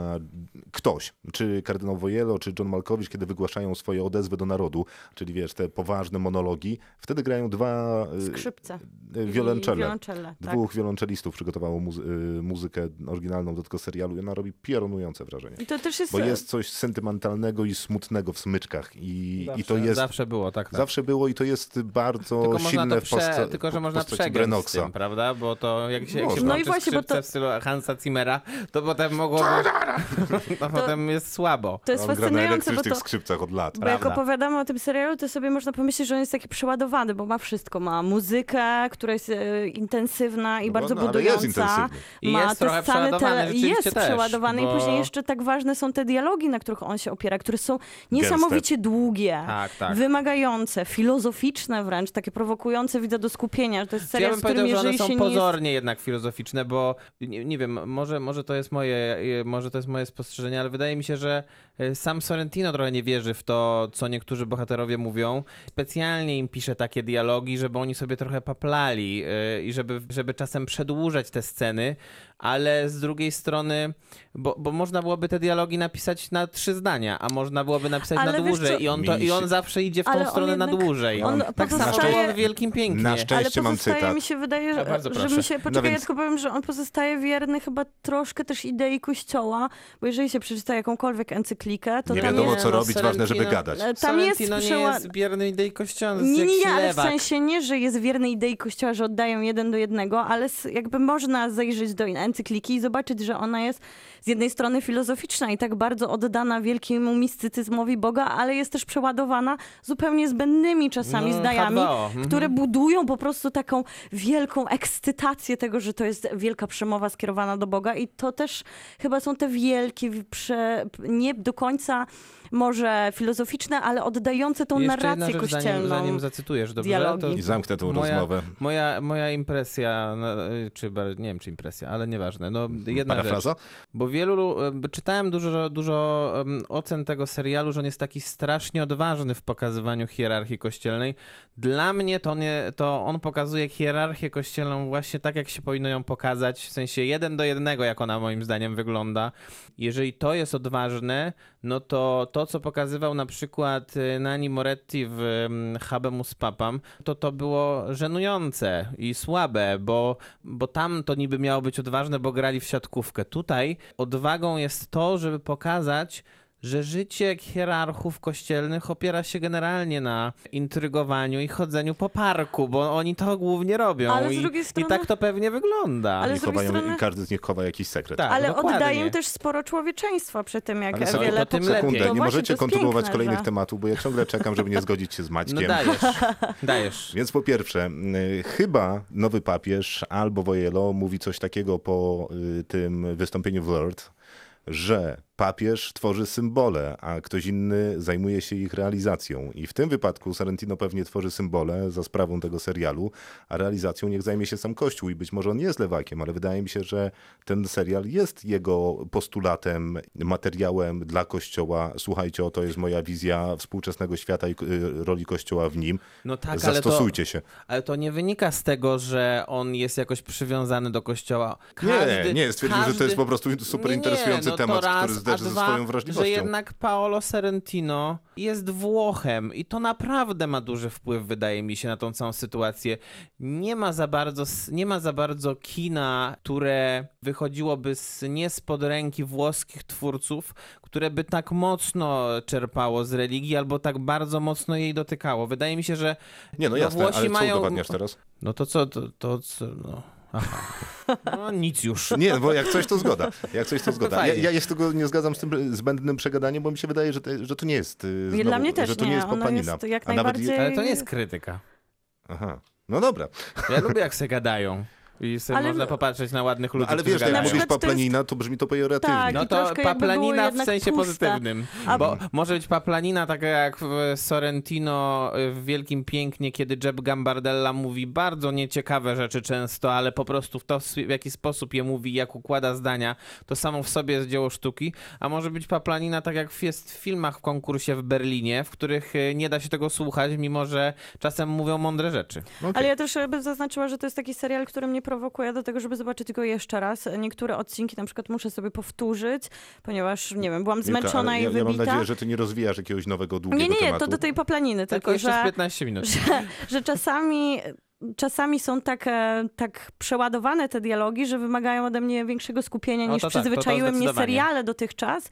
ktoś, czy kardynał Wojelo, czy John Malkowicz, kiedy wygłaszają swoje odezwy do narodu, czyli wiesz, te poważne monologi. Wtedy grają dwa y, Skrzypce. y, wiolonczele. tak. Dwóch wiolonczelistów przygotowało muzy- y, muzykę oryginalną do tego serialu i ona robi piorunujące wrażenie. I to też jest... Bo jest coś sentymentalnego i smutnego w smyczkach i, i to jest... Zawsze było, tak, tak. Zawsze było i to jest bardzo tylko silne to w prze, tylko, że można przegrać z tym, prawda? Bo to jak się, jak się. No i właśnie, bo skrzypce to- w stylu Hansa Zimmera, to potem mogło to potem jest słabo. To jest fascynujące, bo to... skrzypcach od lat. Bo jak Prawda. opowiadamy o tym serialu, to sobie można pomyśleć, że on jest taki przeładowany, bo ma wszystko. Ma muzykę, która jest e, intensywna i No, bardzo no, ale budująca. jest intensywny. I ma jest te trochę sceny przeładowany rzeczywiście Jest też, przeładowany bo- i później jeszcze tak ważne są te dialogi, na których on się opiera, które są niesamowicie długie, Tak, tak. wymagające, filozoficzne wręcz, takie prowokujące widza do skupienia. że To jest Ja serial, bym z którym powiedział, że one jeżeli są się nie jest... pozornie jednak filozoficzne, bo nie, nie wiem, może, może, to jest moje, może to jest moje spostrzeżenie, ale wydaje mi się, że e, sam Sorrentino trochę nie wierzy w to, co niektórzy bohaterowie mówią. Specjalnie im pisze takie dialogi, żeby oni sobie trochę paplali e, i żeby, żeby czasem przedłużać te sceny, ale z drugiej strony, bo, bo można byłoby te dialogi napisać na trzy zdania, a można byłoby napisać Ale na dłużej co- i on, to, i on zawsze idzie w Ale tą on stronę na jednak- dłużej. on tak samo pozostaje- w Wielkim Pięknie. Na szczęście Ale mam cytat. mi się wydaje, że, No, że mi się, No poczekaj, ja więc- tylko powiem, że on pozostaje wierny chyba troszkę też idei kościoła, bo jeżeli się przeczyta jakąkolwiek encyklikę, to Nie tam wiadomo, jest... co no, robić, ważne, żeby gadać. E, Tam jest Sorrentino nie przeła... jest bierny idei kościoła, Nie, nie, nie, ale w sensie nie, że jest wierny idei kościoła, że oddają jeden do jednego, ale jakby można zajrzeć do encykliki i zobaczyć, że ona jest z jednej strony filozoficzna i tak bardzo oddana wielkiemu mistycyzmowi Boga, ale jest też przeładowana zupełnie zbędnymi czasami No, zdaniami, H2O, mhm. które budują po prostu taką wielką ekscytację tego, że to jest wielka przemowa skierowana do Boga i to też chyba są te wielkie, prze... nie do końca może filozoficzne, ale oddające tą Jeszcze jedna narrację rzecz, kościelną. zanim, zanim zacytujesz, dobrze? dialogi. To I zamknę tą moja, rozmowę. Moja, moja impresja, no, czy nie wiem czy impresja, ale nieważne. No, jedna Parafraza? rzecz. Bo wielu, em, czytałem dużo, dużo ocen tego serialu, że on jest taki strasznie odważny w pokazywaniu hierarchii kościelnej. Dla mnie to, nie, to on pokazuje hierarchię kościelną właśnie tak, jak się powinno ją pokazać, w sensie jeden do jednego, jak ona moim zdaniem wygląda. Jeżeli to jest odważne, no to to, co pokazywał na przykład y, Nani Moretti w em, Habemus Papam, to to było żenujące i słabe, bo, bo tam to niby miało być odważne, bo grali w siatkówkę. Tutaj odwagą jest to, żeby pokazać, że życie hierarchów kościelnych opiera się generalnie na intrygowaniu i chodzeniu po parku, bo oni to głównie robią. Ale z i, drugiej I strony- tak to pewnie wygląda. Ale I, z drugiej chowają, strony- I każdy z nich chowa jakiś sekret. Tak, Ale dokładnie. oddają też sporo człowieczeństwa przy tym, jak Ale wiele to tym lepiej. Sekundę, To nie możecie kontynuować piękne, kolejnych że- tematów, bo ja ciągle czekam, żeby nie zgodzić się z No Maćkiem. dajesz, dajesz. Więc po pierwsze, y, chyba nowy papież albo Wojelo mówi coś takiego po y, tym wystąpieniu w Lourdes, że papież tworzy symbole, a ktoś inny zajmuje się ich realizacją. I w tym wypadku Sorrentino pewnie tworzy symbole za sprawą tego serialu, a realizacją niech zajmie się sam Kościół. I być może on jest lewakiem, ale wydaje mi się, że ten serial jest jego postulatem, materiałem dla Kościoła. Słuchajcie, oto jest moja wizja współczesnego świata i y, roli Kościoła w nim. No tak, ale to, Zastosujcie się. ale to nie wynika z tego, że on jest jakoś przywiązany do kościoła. nie, nie, stwierdził, że to jest po prostu super Nie, interesujący nie, no temat, który zderzy a ze dwa, swoją Że wrażliwością. jednak Paolo Sorrentino jest Włochem i to naprawdę ma duży wpływ, wydaje mi się, na tą całą sytuację. Nie ma za bardzo, nie ma za bardzo kina, które wychodziłoby z, nie spod ręki włoskich twórców, które by tak mocno czerpało z religii albo tak bardzo mocno jej dotykało. Wydaje mi się, że Nie, no no jasne, Włosi ale co mają- udowadniasz teraz? no to co, to, to co, no... Aha. No nic już. Nie, bo jak coś to zgoda. Jak coś to zgoda. Ja, ja jeszcze go nie zgadzam z tym zbędnym przegadaniem, bo mi się wydaje, że, te, że to nie jest y, znowu, Dla mnie też że to nie, nie jest ono poplanina. jest jak A nawet najbardziej- Ale to nie jest krytyka. Aha. No dobra. Ja lubię jak se gadają. I sobie Ale- można popatrzeć na ładnych ludzi, No, ale wiesz, jak gadają. mówisz paplanina, to brzmi to pejoratywnie. Tak, No to paplanina w sensie puste. pozytywnym. A- Bo może być paplanina taka jak w Sorrentino y, w Wielkim Pięknie, kiedy Jeb Gambardella mówi bardzo nieciekawe rzeczy często, ale po prostu w to, w jaki sposób je mówi, jak układa zdania, to samo w sobie jest dzieło sztuki. A może być paplanina tak jak jest w filmach w konkursie w Berlinie, w których y, nie da się tego słuchać, mimo że czasem mówią mądre rzeczy. Okej. Ale ja też bym zaznaczyła, że to jest taki serial, który mnie prowokuje do tego, żeby zobaczyć go jeszcze raz. Niektóre odcinki na przykład muszę sobie powtórzyć, ponieważ, nie wiem, byłam zmęczona ale i ja, ja mam wybita. nadzieję, że ty nie rozwijasz jakiegoś nowego, długiego nie, nie, nie, tematu. to do tej paplaniny, Tylko tylko, jeszcze że, z 15 minut. że, że czasami, czasami są tak, e, tak przeładowane te dialogi, że wymagają ode mnie większego skupienia No niż to tak, przyzwyczaiły mnie seriale dotychczas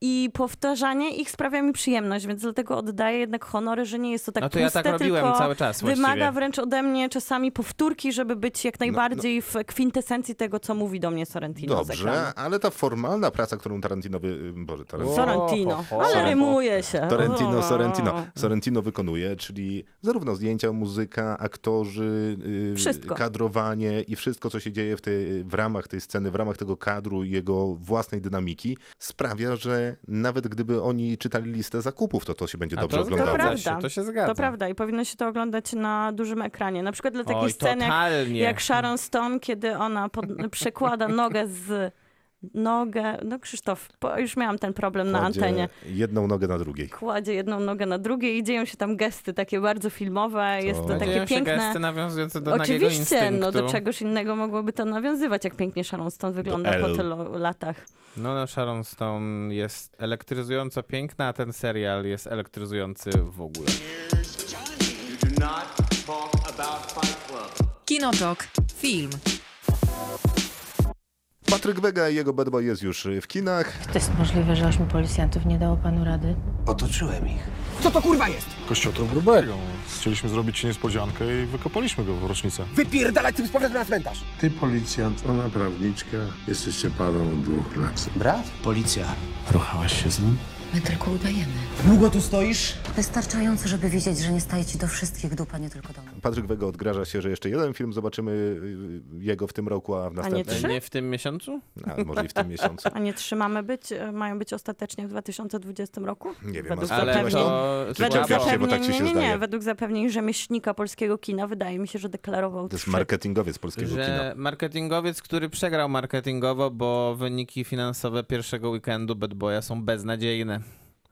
i powtarzanie ich sprawia mi przyjemność, więc dlatego oddaję jednak honory, że nie jest to tak No to ja puste, tak robiłem tylko cały czas właściwie. wymaga wręcz ode mnie czasami powtórki, żeby być jak najbardziej w kwintesencji tego, co mówi do mnie Sorrentino. Dobrze, ale ta formalna praca, którą Tarantino, wy... Boże, Tarantino, Sorrentino, ale rymuje się. Tarantino. Sorrentino. Sorrentino wykonuje, czyli zarówno zdjęcia, muzyka, aktorzy, yy, Wszystko. kadrowanie i wszystko, co się dzieje w, tej, w ramach tej sceny, w ramach tego kadru i jego własnej dynamiki, sprawia, że nawet gdyby oni czytali listę zakupów, to to się będzie A dobrze to oglądało. zgadza prawda. się, to się zgadza. To prawda i powinno się to oglądać na dużym ekranie. Na przykład dla takiej Oj, sceny, jak, jak Sharon Stone, kiedy ona pod, przekłada nogę z nogę, no Krzysztof, już miałam ten problem na Kładzie antenie. jedną nogę na drugiej. Kładzie jedną nogę na drugiej i dzieją się tam gesty takie bardzo filmowe, jest to To- takie Dzieją się piękne. gesty nawiązujące do nagiego Oczywiście, instynktu. no do czegoś innego mogłoby to nawiązywać, jak pięknie Sharon Stone wygląda po tylu latach. No, no, Sharon Stone jest elektryzująco piękna, a ten serial jest elektryzujący w ogóle. Kinotok. Film. Patryk Wega i jego Bad Boy jest już w kinach. To jest możliwe, że ośmiu policjantów nie dało panu rady? Otoczyłem ich. Kościotrop grubego. Chcieliśmy zrobić ci niespodziankę i wykopaliśmy go w rocznicę. Wypierdalać tym z powrotem na cmentarz. Ty policjant, ona prawniczka. Jesteście parą od dwóch lat. Brat? Policja. Ruchałaś się z nim? My tylko udajemy. Długo tu stoisz? Wystarczająco, żeby wiedzieć, że nie staje ci do wszystkich dupa, nie tylko do mnie. Patryk Wega odgraża się, że jeszcze jeden film zobaczymy y, jego w tym roku, a w nie następnym... trzy? Nie w tym miesiącu? A, może i w tym miesiącu. A nie trzymamy być, e, mają być ostatecznie w 2020 roku? Nie wiem, Według a Ale zapewnień- to... Czy Według czepiasz się, bo tak ci zapewnień, się nie, nie, nie, według zapewnień rzemieślnika polskiego kina wydaje mi się, że deklarował To jest trzy. marketingowiec polskiego kina. że marketingowiec, który przegrał marketingowo, bo wyniki finansowe pierwszego weekendu Bad Boya są beznadziejne.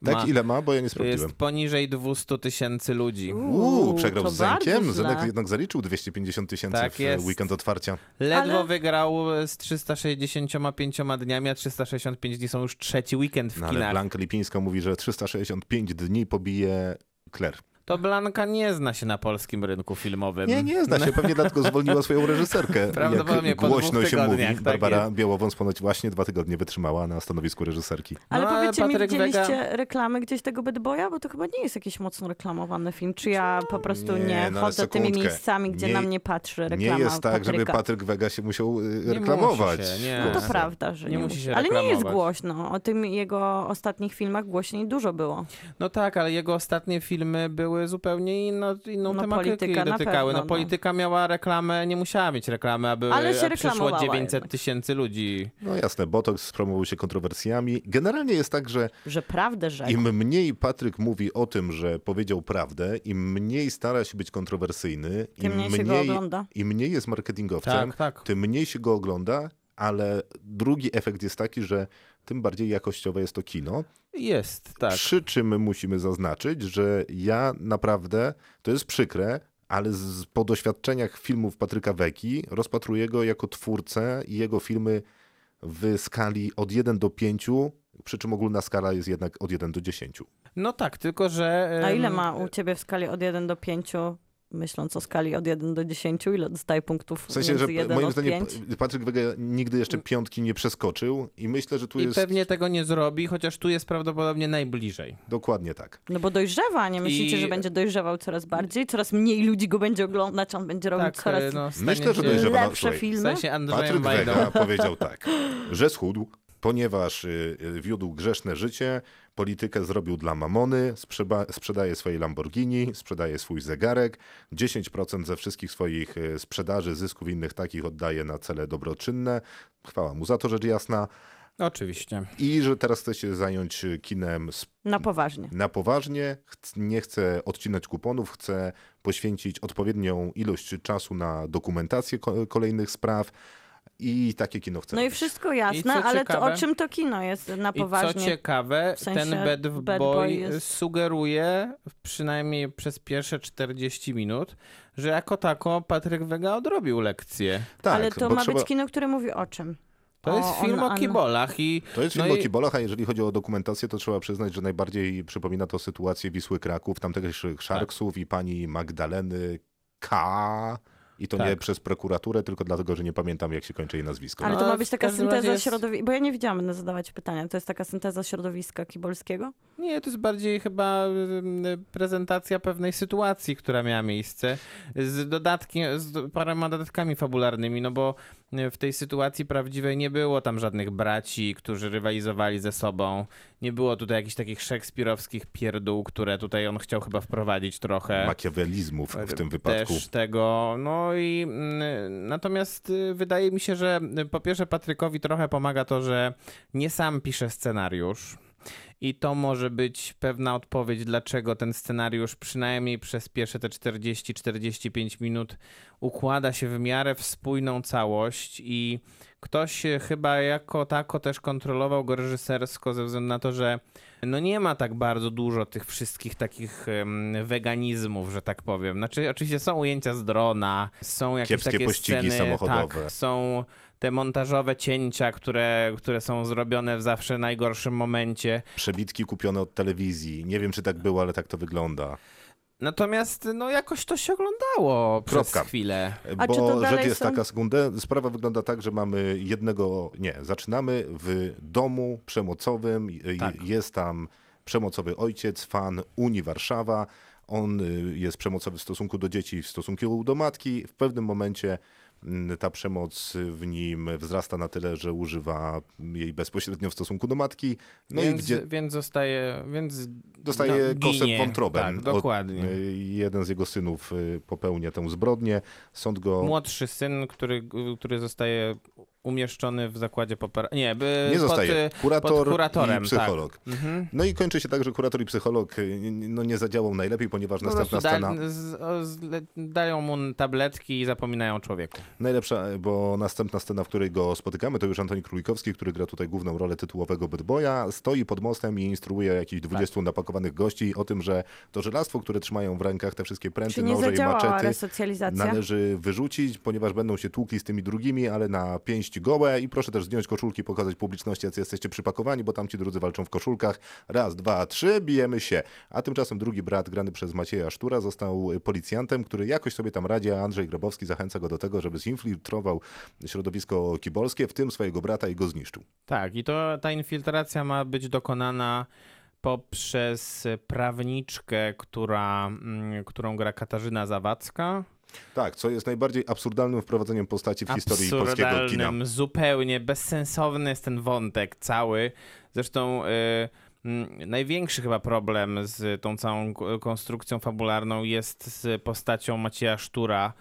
Tak, Ma- ile ma? Bo ja nie sprawdziłem. Jest poniżej 200 tysięcy ludzi. Uuu, przegrał z Zenkiem. Zenek jednak zaliczył 250 tysięcy Tak w jest. weekend otwarcia. Ledwo Ale- wygrał z 365 dniami, a 365 dni są już trzeci weekend w No, ale kinach. Blanka Lipińska mówi, że 365 dni pobije Claire. To Blanka nie zna się na polskim rynku filmowym. Nie, nie zna się. Pewnie dlatego zwolniła swoją reżyserkę. Prawdopodobnie Jak głośno się mówi. tak Barbara jest. Białowąs ponoć właśnie dwa tygodnie wytrzymała na stanowisku reżyserki. Ale No, powiedzcie mi, widzieliście Wega- reklamy gdzieś tego Bad Boya? Bo to chyba nie jest jakiś mocno reklamowany film. Czy ja po prostu nie, Nie, no chodzę tymi miejscami, gdzie Nie- na mnie patrzy Nie reklama jest tak, żeby Patryka? Patryk Wega się musiał y, Nie reklamować. musi się, nie. No to Nie. prawda, że Nie nie, musi się Ale nie jest reklamować. głośno. O tym jego ostatnich filmach głośniej dużo było. No tak, ale jego ostatnie filmy były zupełnie inno, inną No, tematykę dotykały. pewno, no no. polityka miała reklamę, nie musiała mieć reklamy, aby Ale się przyszło reklamowała 900 jednak. tysięcy ludzi. No jasne, Botox spromował się kontrowersjami. Generalnie jest tak, że Że prawdę rzekł. im mniej Patryk mówi o tym, że powiedział prawdę, im mniej stara się być kontrowersyjny, Tym im mniej się go ogląda. im mniej jest marketingowcem, Tak, tak. tym mniej się go ogląda, ale drugi efekt jest taki, że tym bardziej jakościowe jest to kino. Jest, tak. Przy czym musimy zaznaczyć, że ja naprawdę, to jest przykre, ale z, po doświadczeniach filmów Patryka Weki rozpatruję go jako twórcę i jego filmy w skali od 1 do 5, przy czym ogólna skala jest jednak od 1 do 10. No tak, tylko że... A ile ma u ciebie w skali od 1 do 5, myśląc o skali od 1 do 10, ile dostaje punktów W sensie, między że 1 moim zdaniem 5? P- Patryk Wega nigdy jeszcze piątki nie przeskoczył i myślę, że tu I jest pewnie tego nie zrobi, chociaż tu jest prawdopodobnie najbliżej. dokładnie tak. No bo dojrzewa, nie myślicie, I- że będzie dojrzewał coraz bardziej? Coraz mniej ludzi go będzie oglądać, on będzie robił Tak, coraz no, Myślę, że dojrzewa. No, lepsze słuchaj, W filmy. sensie Andrzejem Patryk. Wega powiedział tak, że schudł, ponieważ y, y, wiódł grzeszne życie, politykę zrobił dla mamony, sprzedaje swoje Lamborghini, sprzedaje swój zegarek, 10% ze wszystkich swoich y, sprzedaży, zysków innych takich oddaje na cele dobroczynne. Chwała mu za to, rzecz jasna. Oczywiście. I że teraz chce się zająć y, kinem z Na poważnie. na poważnie, nie chce odcinać kuponów, chce poświęcić odpowiednią ilość czasu na dokumentację ko- kolejnych spraw i takie kino chce No i robić. wszystko I jasne, co ale to, ciekawe- o czym to kino jest na I co poważnie? ciekawe, w sensie ten bad, Bad boy, Boy jest- sugeruje, przynajmniej przez pierwsze 40 minut, że jako tako Patryk Wega odrobił lekcję. tak, ale to ma trzeba, być kino, które mówi o czym? To jest film o on- kibolach i... To jest no film o i- kibolach, a jeżeli chodzi o dokumentację, to trzeba przyznać, że najbardziej przypomina to sytuację Wisły Kraków, tamtejszych Tak. Sharksów i pani Magdaleny K. I to nie Tak. przez prokuraturę, tylko dlatego, że nie pamiętam, jak się kończy jej nazwisko. Ale No, to ma w być taka synteza jest- środowiska, bo ja nie wiedziałam, będę zadawać pytania. To jest taka synteza środowiska kibolskiego? Nie, to jest bardziej chyba prezentacja pewnej sytuacji, która miała miejsce z dodatkiem, z paroma dodatkami fabularnymi, no bo w tej sytuacji prawdziwej nie było tam żadnych braci, którzy rywalizowali ze sobą. Nie było tutaj jakichś takich szekspirowskich pierdół, które tutaj on chciał chyba wprowadzić trochę. Makiawelizmów w tym wypadku. Też tego. No i mm, natomiast y, wydaje mi się, że y, po pierwsze Patrykowi trochę pomaga to, że nie sam pisze scenariusz. I to może być pewna odpowiedź, dlaczego ten scenariusz przynajmniej przez pierwsze te 40-45 minut układa się w miarę w spójną całość i ktoś chyba jako tako też kontrolował go reżysersko ze względu na to, że no nie ma tak bardzo dużo tych wszystkich takich weganizmów, że tak powiem. Znaczy oczywiście są ujęcia z drona, są jakieś Kiepskie takie pościgi sceny, samochodowe. Tak, są te montażowe cięcia, które, które są zrobione w zawsze najgorszym momencie. Przebitki kupione od telewizji. Nie wiem, czy tak było, ale tak to wygląda. Natomiast no jakoś to się oglądało przez Kropka. chwilę. A czy Bo rzecz jest są- taka sekundę. Sprawa wygląda tak, że mamy jednego. Nie, zaczynamy w domu przemocowym. Tak. Jest tam przemocowy ojciec, fan Unii Warszawa. On y, jest przemocowy w stosunku do dzieci, w stosunku do matki. W pewnym momencie ta przemoc w nim wzrasta na tyle, że używa jej bezpośrednio w stosunku do matki. No więc, i gdzie więc zostaje, więc dostaje no, wątrobem. Tak, Od- dokładnie. y, jeden z jego synów y, popełnia tę zbrodnię. Sąd go Młodszy syn, który, który zostaje umieszczony w zakładzie popera... Nie, by, Nie zostaje. Pod, Kurator pod kuratorem, i psycholog. Tak. Mhm. No i kończy się tak, że kurator i psycholog y, no, nie zadziałał najlepiej, ponieważ Po następna scena, da, zle- dają mu tabletki i zapominają o człowieku. najlepsza, bo następna scena, w której go spotykamy, to już Antoni Królikowski, który gra tutaj główną rolę tytułowego Bad Boya, stoi pod mostem i instruuje jakichś 20 Tak. napakowanych gości o tym, że to żelastwo, które trzymają w rękach, te wszystkie pręty, Czy nie noże i maczety, należy wyrzucić, ponieważ będą się tłukli z tymi drugimi, ale na pięść iść gołe i proszę też zdjąć koszulki, pokazać publiczności, jacy jesteście przypakowani, bo tam ci drudzy walczą w koszulkach. Raz, dwa, trzy, bijemy się. A tymczasem drugi brat, grany przez Macieja Sztura, został policjantem, który jakoś sobie tam radzi, a Andrzej Grabowski zachęca go do tego, żeby zinfiltrował środowisko kibolskie, w tym swojego brata i go zniszczył. Tak, i to ta infiltracja ma być dokonana poprzez prawniczkę, która, mm, którą gra Katarzyna Zawadzka. Tak, co jest najbardziej absurdalnym wprowadzeniem postaci w historii polskiego kina. Zupełnie bezsensowny jest ten wątek cały. Zresztą y, mm, największy chyba problem z tą całą konstrukcją fabularną jest z postacią Macieja Sztura.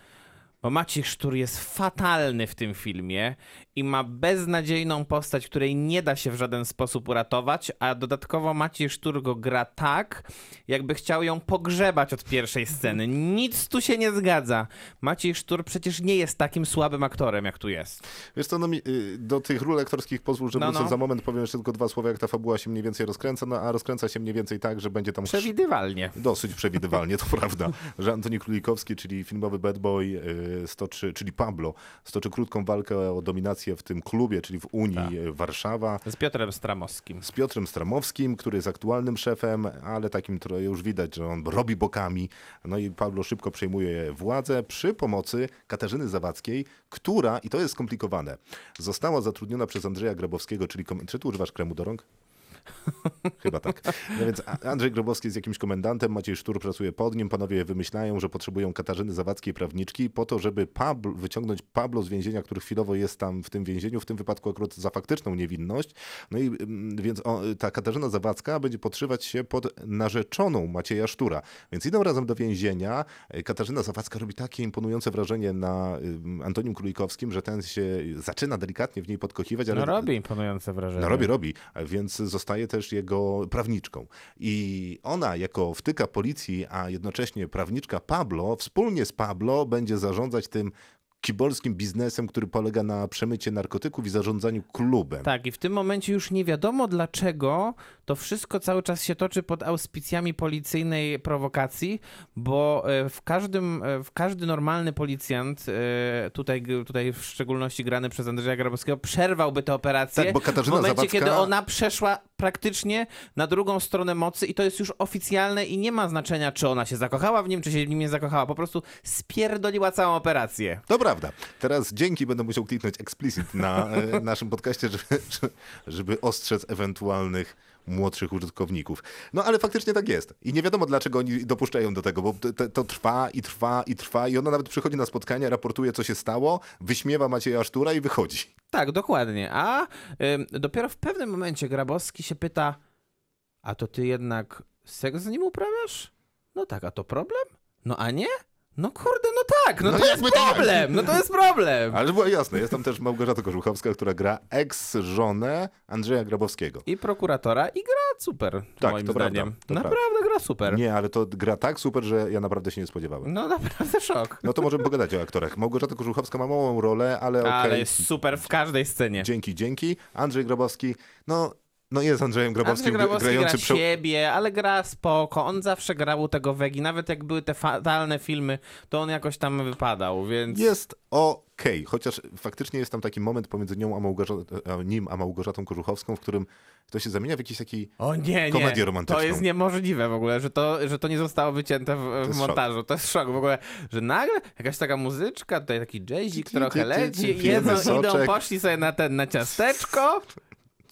Bo Maciej Sztur jest fatalny w tym filmie i ma beznadziejną postać, której nie da się w żaden sposób uratować, a dodatkowo Maciej Sztur go gra tak, jakby chciał ją pogrzebać od pierwszej sceny. Nic tu się nie zgadza. Maciej Sztur przecież nie jest takim słabym aktorem, jak tu jest. Wiesz co, no mi, y, do tych ról aktorskich pozwól, że No, no. za moment, powiem jeszcze tylko dwa słowa, jak ta fabuła się mniej więcej rozkręca, no a rozkręca się mniej więcej tak, że będzie tam... Przewidywalnie. Dosyć przewidywalnie, to prawda, że Antoni Królikowski, czyli filmowy bad boy, y, stoczy, czyli Pablo, stoczy krótką walkę o dominację w tym klubie, czyli w Unii Tak. Warszawa. Z Piotrem Stramowskim. Z Piotrem Stramowskim, który jest aktualnym szefem, ale takim trochę już widać, że on robi bokami. No i Pablo szybko przejmuje władzę przy pomocy Katarzyny Zawadzkiej, która, i to jest skomplikowane, została zatrudniona przez Andrzeja Grabowskiego, czyli... Czy tu używasz kremu do rąk? Chyba tak. No więc Andrzej Grabowski jest jakimś komendantem, Maciej Sztur pracuje pod nim, panowie wymyślają, że potrzebują Katarzyny Zawadzkiej prawniczki po to, żeby Pablo, wyciągnąć Pablo z więzienia, który chwilowo jest tam w tym więzieniu, w tym wypadku akurat za faktyczną niewinność. No i mm, więc o, ta Katarzyna Zawadzka będzie podszywać się pod narzeczoną Macieja Sztura. Więc idą razem do więzienia. Katarzyna Zawadzka robi takie imponujące wrażenie na ym, Antonim Królikowskim, że ten się zaczyna delikatnie w niej podkochiwać, ale No robi imponujące wrażenie. no robi, robi, więc zostaje też jego prawniczką. I ona jako wtyka policji, a jednocześnie prawniczka Pablo, wspólnie z Pablo będzie zarządzać tym kibolskim biznesem, który polega na przemycie narkotyków i zarządzaniu klubem. Tak, i w tym momencie już nie wiadomo dlaczego to wszystko cały czas się toczy pod auspicjami policyjnej prowokacji, bo e, w każdym, e, w każdy normalny policjant, e, tutaj, tutaj w szczególności grany przez Andrzeja Grabowskiego, przerwałby tę operację Tak, bo Katarzyna w momencie, Zawadzka- kiedy ona przeszła praktycznie na drugą stronę mocy i to jest już oficjalne i nie ma znaczenia, czy ona się zakochała w nim, czy się w nim nie zakochała, po prostu spierdoliła całą operację. To prawda. Teraz dzięki będę musiał kliknąć explicit na naszym podcaście, żeby, żeby ostrzec ewentualnych młodszych użytkowników. No ale faktycznie tak jest. I nie wiadomo, dlaczego oni dopuszczają do tego, bo to, to, trwa i trwa i trwa i ona nawet przychodzi na spotkania, raportuje, co się stało, wyśmiewa Macieja Sztura i wychodzi. Tak, dokładnie. A ym, dopiero w pewnym momencie Grabowski się pyta, a to ty jednak seks z nim uprawiasz? No tak, a to problem? No a nie? No kurde, no tak, no, No to jest jakby tak. problem, no to jest problem. Ale było jasne, jest tam też Małgorzata Korzuchowska, która gra ex-żonę Andrzeja Grabowskiego. I prokuratora i gra super, Tak, moim to prawda, zdaniem. to naprawdę gra super. Nie, ale to gra tak super, że ja naprawdę się nie spodziewałem. No naprawdę szok. No to możemy pogadać o aktorach. Małgorzata Korzuchowska ma małą rolę, ale okej. Ale jest super w każdej scenie. Dzięki, dzięki. Andrzej Grabowski, no, no jest Andrzejem Grabowskim, Andrzej Grabowski grający gra prze- siebie, ale gra spoko. On zawsze grał u tego Wegi. Nawet jak były te fatalne filmy, to on jakoś tam wypadał, więc... Jest okej, chociaż faktycznie jest tam taki moment pomiędzy nią a, Małgorzatą, a nim a Małgorzatą Korzuchowską, w którym to się zamienia w jakiś taki O nie, komedię nie. romantyczną. To jest niemożliwe w ogóle, że to, że to nie zostało wycięte w, w montażu. To jest szok w ogóle, że nagle jakaś taka muzyczka, tutaj taki jazzik trochę leci, jedzą, idą, poszli sobie na ten, na ciasteczko,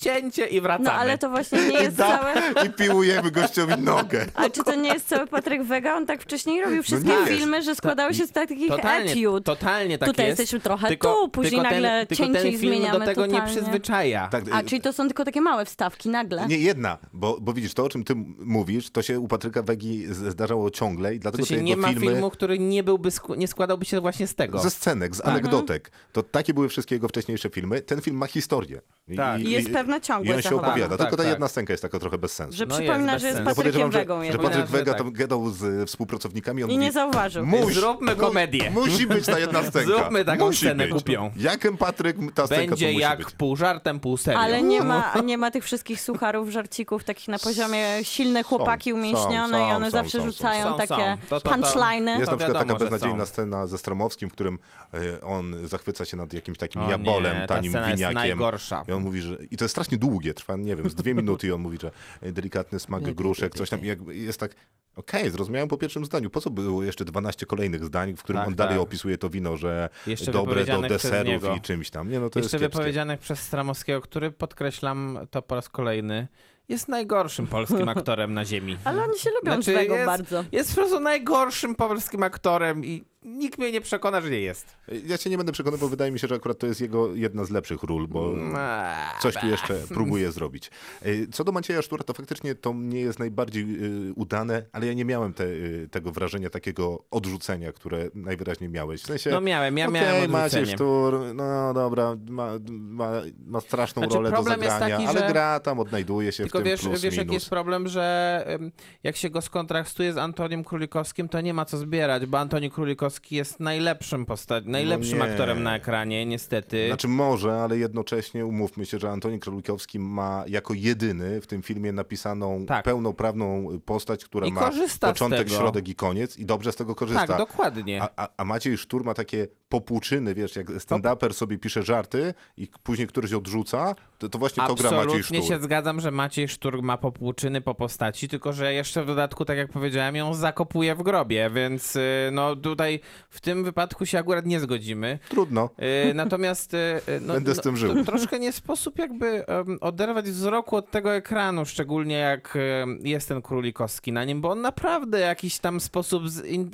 cięcie i wracamy. No ale to właśnie nie jest Da, całe... I piłujemy gościowi nogę. A czy to nie jest cały Patryk Wega? On tak wcześniej robił wszystkie nie. filmy, że składały się z takich Totalnie, etiud. totalnie tak Tutaj jest. jesteśmy trochę tylko, tu, później tylko nagle ten, tylko cięcie ten i film zmieniamy do tego nie totalnie. przyzwyczaja. Tak, A, czyli to są tylko takie małe wstawki nagle? Nie jedna, bo, bo widzisz, to o czym ty mówisz, to się u Patryka Wegi zdarzało ciągle i dlatego te sensie jego nie ma filmy... filmu, który nie byłby, sku- nie składałby się właśnie z tego. Ze scenek, z Tak. anegdotek. To takie były wszystkie jego wcześniejsze filmy. Ten film ma historię. I, Tak. I jest pewne I on się zachowanie. opowiada, Tak, tylko ta tak. jedna scenka jest taka trochę bez sensu. Że No przypomina, jest że jest bez sensu. Ja Patrykiem podejrzewam, że, Wegą. że jednak. Patryk Wega tak. tam gadał z e, współpracownikami, on I mówi, nie zauważył. Muś, Zróbmy mu- komedię. Musi być ta jedna scenka. Zróbmy taką musi scenę być. głupią. Jakem Patryk ta scenka to Będzie musi jak być. pół żartem, pół serio. Ale nie ma, nie ma tych wszystkich sucharów, żarcików takich na poziomie silne chłopaki są, umięśnione są, i one są, zawsze są, są. rzucają Są, są. takie To- to- to- punchliny. Jest To na przykład taka że beznadziejna są. scena ze Stromowskim, w którym e, on zachwyca się nad jakimś takim O jabolem, ta tanim scena jest winiakiem. najgorsza. I on mówi, że. I to jest strasznie długie, trwa, nie wiem, z dwie minuty i on mówi, że e, delikatny smak gruszek, coś tam. I jakby jest tak. Okej, zrozumiałem po pierwszym zdaniu. Po co było jeszcze 12 kolejnych zdań, w którym Tak, on dalej tak. opisuje to wino, że Jeszcze dobre do deserów i czymś tam. Nie, no to Jeszcze jest kiepskie. wypowiedzianych przez Stramowskiego, który, podkreślam to po raz kolejny, jest najgorszym polskim aktorem na ziemi. Ale oni się lubią Znaczy, jest, bardzo. Jest po prostu najgorszym polskim aktorem i nikt mnie nie przekona, że nie jest. Ja się nie będę przekonał, bo wydaje mi się, że akurat to jest jego jedna z lepszych ról, bo Eee, coś tu jeszcze próbuje zrobić. E, Co do Macieja Sztura, to faktycznie to nie jest najbardziej e, udane, ale ja nie miałem te, e, tego wrażenia takiego odrzucenia, które najwyraźniej miałeś. W sensie, No miałem, ja okej, miałem Maciej odrzucenie. Sztur, no dobra, ma, ma, ma straszną Znaczy, rolę do zagrania, taki, ale że- gra tam, odnajduje się Tylko w tym wiesz, plus wiesz jaki minus. jest problem, że jak się go skontraktuje z Antonim Królikowskim, to nie ma co zbierać, bo Antoni Królikowski jest najlepszym posta- najlepszym No aktorem na ekranie, niestety. Znaczy może, ale jednocześnie umówmy się, że Antoni Królikowski ma jako jedyny w tym filmie napisaną Tak. pełnoprawną postać, która I ma początek, środek i koniec i dobrze z tego korzysta. tak, dokładnie. A, a, a Maciej Sztur ma takie popłuczyny, wiesz, jak stand-uper sobie pisze żarty i później któryś odrzuca, to, to właśnie to gra Maciej Absolutnie Sztur. się zgadzam, że Maciej Sztur ma popłuczyny po postaci, tylko że jeszcze w dodatku, tak jak powiedziałem, ją zakopuje w grobie, więc y, no tutaj w tym wypadku się akurat nie zgodzimy. Trudno. Y, Natomiast y, no, Będę z no, tym żył. to Troszkę nie sposób jakby oderwać wzroku od tego ekranu, szczególnie jak jest ten Królikowski na nim, bo on naprawdę w jakiś tam sposób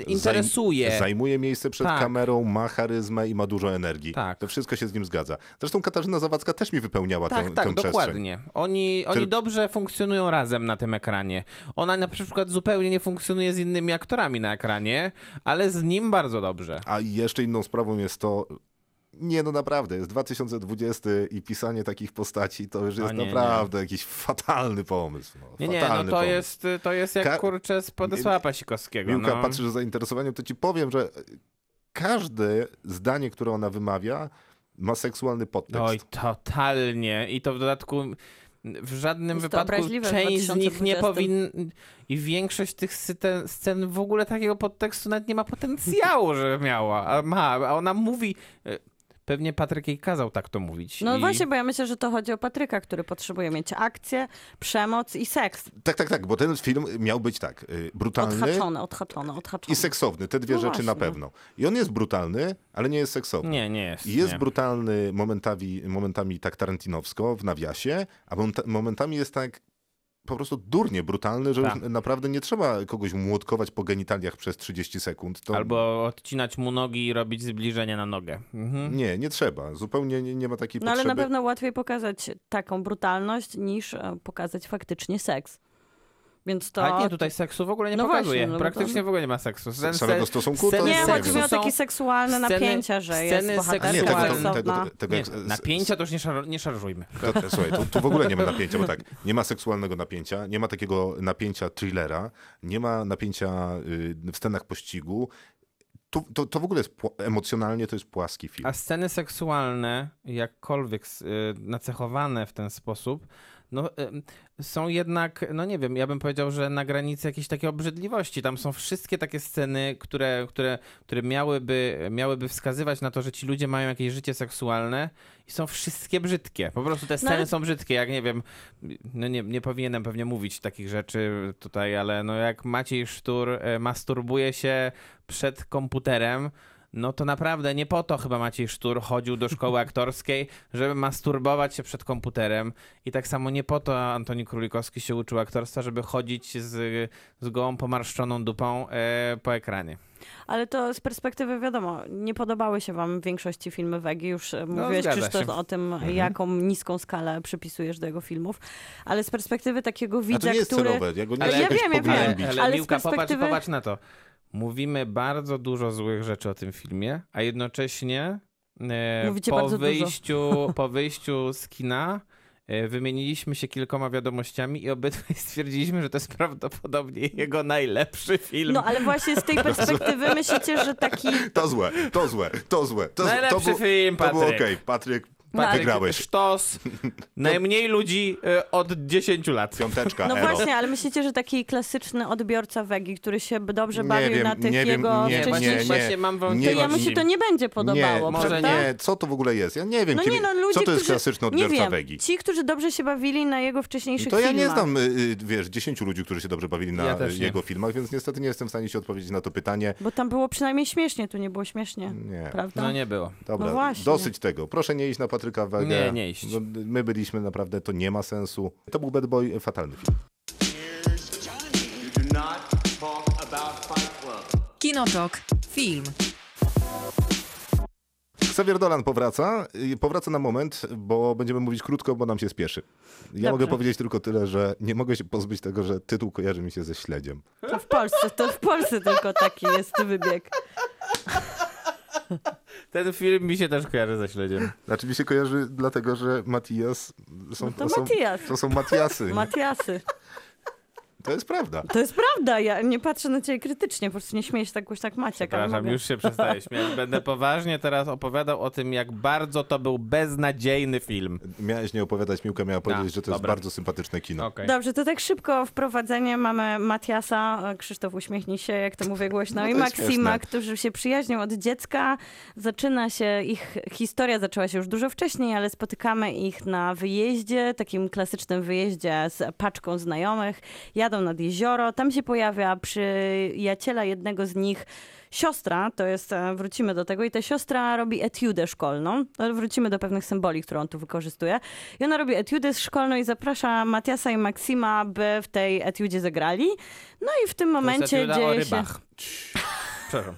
interesuje. Zajm, zajmuje miejsce przed Tak. kamerą, ma charyzmę i ma dużo energii. Tak. To wszystko się z nim zgadza. Zresztą Katarzyna Zawadzka też mi wypełniała Tak, tak, tę przestrzeń. dokładnie. Oni, oni Tyl- dobrze funkcjonują razem na tym ekranie. Ona na przykład zupełnie nie funkcjonuje z innymi aktorami na ekranie, ale z nim bardzo dobrze. A jeszcze inną sprawą jest to, nie no naprawdę, jest 2020 i pisanie takich postaci to już O jest nie, naprawdę jakiś fatalny pomysł. No, Nie, nie, no fatalny to pomysł. jest, to jest jak Ka- kurczę z Podesława Pasikowskiego. Miłka, no. patrzysz z zainteresowaniem, to ci powiem, że każde zdanie, które ona wymawia, ma seksualny podtekst. Oj, totalnie. I to w dodatku w żadnym wypadku część z nich nie 2020. powinna... I większość tych scen w ogóle takiego podtekstu nawet nie ma potencjału, że miała. A ma, a ona mówi... Pewnie Patryk jej kazał tak to mówić. No I... właśnie, bo ja myślę, że to chodzi o Patryka, który potrzebuje mieć akcję, przemoc i seks. Tak, tak, tak, bo ten film miał być tak, y, brutalny Odhaczone, odhaczone, odhaczone. i seksowny. Te dwie No rzeczy na właśnie. pewno. I on jest brutalny, ale nie jest seksowny. Nie, nie jest. I Jest nie. brutalny momentami, momentami tak tarantinowsko w nawiasie, a momenta- momentami jest tak po prostu durnie brutalny, że Tak. już naprawdę nie trzeba kogoś młotkować po genitaliach przez 30 sekund. To Albo odcinać mu nogi i robić zbliżenie na nogę. Mhm. Nie, nie trzeba. Zupełnie nie, nie ma takiej No ale potrzeby. na pewno łatwiej pokazać taką brutalność, niż e, pokazać faktycznie seks. Więc to... Ale nie, tutaj seksu w ogóle nie No pokazuje. właśnie, no bo to- Praktycznie w ogłe nie ma seksu. Scen- Samego stosunku to sceny Nie, nie chodzi mi o takie seksualne sceny- napięcia, że jest sceny bohaterka A nie, tego, seksualne. tego, seksowna. tego, tego Nie, jak- napięcia to już nie, szar- nie szarżujmy. To, to, słuchaj, tu, tu w ogóle nie ma napięcia, bo tak, nie ma seksualnego napięcia, nie ma takiego napięcia thrillera, nie ma napięcia y, w scenach pościgu. Tu, to, to w ogóle jest emocjonalnie to jest płaski film. A sceny seksualne, jakkolwiek y, nacechowane w ten sposób, no, są jednak, no nie wiem, ja bym powiedział, że na granicy jakiejś takiej obrzydliwości. Tam są wszystkie takie sceny, które, które, które miałyby, miałyby wskazywać na to, że ci ludzie mają jakieś życie seksualne i są wszystkie brzydkie. Po prostu te sceny ale- są brzydkie, jak nie wiem, no nie, nie powinienem pewnie mówić takich rzeczy tutaj, ale no jak Maciej Sztur y, masturbuje się przed komputerem, no to naprawdę nie po to chyba Maciej Sztur chodził do szkoły aktorskiej, żeby masturbować się przed komputerem. I tak samo nie po to Antoni Królikowski się uczył aktorstwa, żeby chodzić z, z gołą pomarszczoną dupą e, po ekranie. Ale to z perspektywy wiadomo, nie podobały się wam w większości filmy Wegi, już e, mówiłeś No, zgadza Krzysztof się. o tym, Mhm. jaką niską skalę przypisujesz do jego filmów, ale z perspektywy takiego A to widza, nie jest który... celowe, ja go nie Ale ja wiem, ja wiem. Ale, Ale z Miłka, popatrz, perspektywy- popatrz na to. Mówimy bardzo dużo złych rzeczy o tym filmie, a jednocześnie e, Mówicie po, dużo. wyjściu, po wyjściu z kina e, wymieniliśmy się kilkoma wiadomościami i obydwaj stwierdziliśmy, że to jest prawdopodobnie jego najlepszy film. No ale właśnie z tej perspektywy myślicie, że taki... To złe, to złe, to złe. To, Najlepszy to było, film, To było Patryk. okej, Patryk, No, ale- wygrałeś. Sztos. Najmniej ludzi e, od 10 lat. Piąteczka, No elo. właśnie, ale myślicie, że taki klasyczny odbiorca wegi, który się dobrze Nie bawił wiem, na tych nie wiem, jego nie, wcześniejszych... nie, Właśnie mam To wątpliwości. jemu się to nie będzie podobało, nie, może prawda? nie, co to w ogóle jest? Ja nie wiem, No kim, nie, no ludzie, co to jest którzy, klasyczny nie odbiorca wiem, wegi. Ci, którzy dobrze się bawili na jego wcześniejszych To ja filmach. nie znam, y, y, wiesz, dziesięciu ludzi, którzy się dobrze bawili na Ja też y, nie. jego filmach, więc niestety nie jestem w stanie się odpowiedzieć na to pytanie. Bo tam było przynajmniej śmiesznie, tu nie było śmiesznie. Nie. Prawda? No nie było. Dobra, No właśnie. dosyć tego. Proszę nie iść na Patryka Wegę. Nie, nie iść. No, my byliśmy naprawdę, to nie ma sensu. To był Bad Boy, fatalny film. You do not talk about Fight Club. Kinotok. Film. Xavier Dolan powraca. Powraca na moment, bo będziemy mówić krótko, bo nam się spieszy. Ja Dobrze. mogę powiedzieć tylko tyle, że nie mogę się pozbyć tego, że tytuł kojarzy mi się ze śledziem. To w Polsce, to w Polsce tylko taki jest wybieg. Ten film mi się też kojarzy ze śledziem. Znaczy mi się kojarzy dlatego, że Matias są, No to są, Matias. to są Matiasy. Matiasy. To jest prawda. To jest prawda, ja nie patrzę na ciebie krytycznie, po prostu nie śmieję się tak głośno jak Maciek. Przepraszam, mogę. już się przestaję śmiać. Będę poważnie teraz opowiadał o tym, jak bardzo to był beznadziejny film. Miałeś nie opowiadać, Miłka miała powiedzieć, że to jest dobra. bardzo sympatyczne kino. Okej. Dobrze, to tak szybko wprowadzenie. Mamy Matiasa, Krzysztof uśmiechnij się, jak to mówię głośno, No i to jest Maksima, śmieszne. którzy się przyjaźnią od dziecka. Zaczyna się, ich historia zaczęła się już dużo wcześniej, ale spotykamy ich na wyjeździe, takim klasycznym wyjeździe z paczką znajomych. Jadą nad jezioro, tam się pojawia przyjaciela jednego z nich siostra, to jest, e, wrócimy do tego, i ta siostra robi etiudę szkolną, wrócimy do pewnych symboli, które on tu wykorzystuje. I ona robi etiudę szkolną i zaprasza Matiasa i Maksima, by w tej etiudzie zagrali. No i w tym momencie dzieje się... Przepraszam.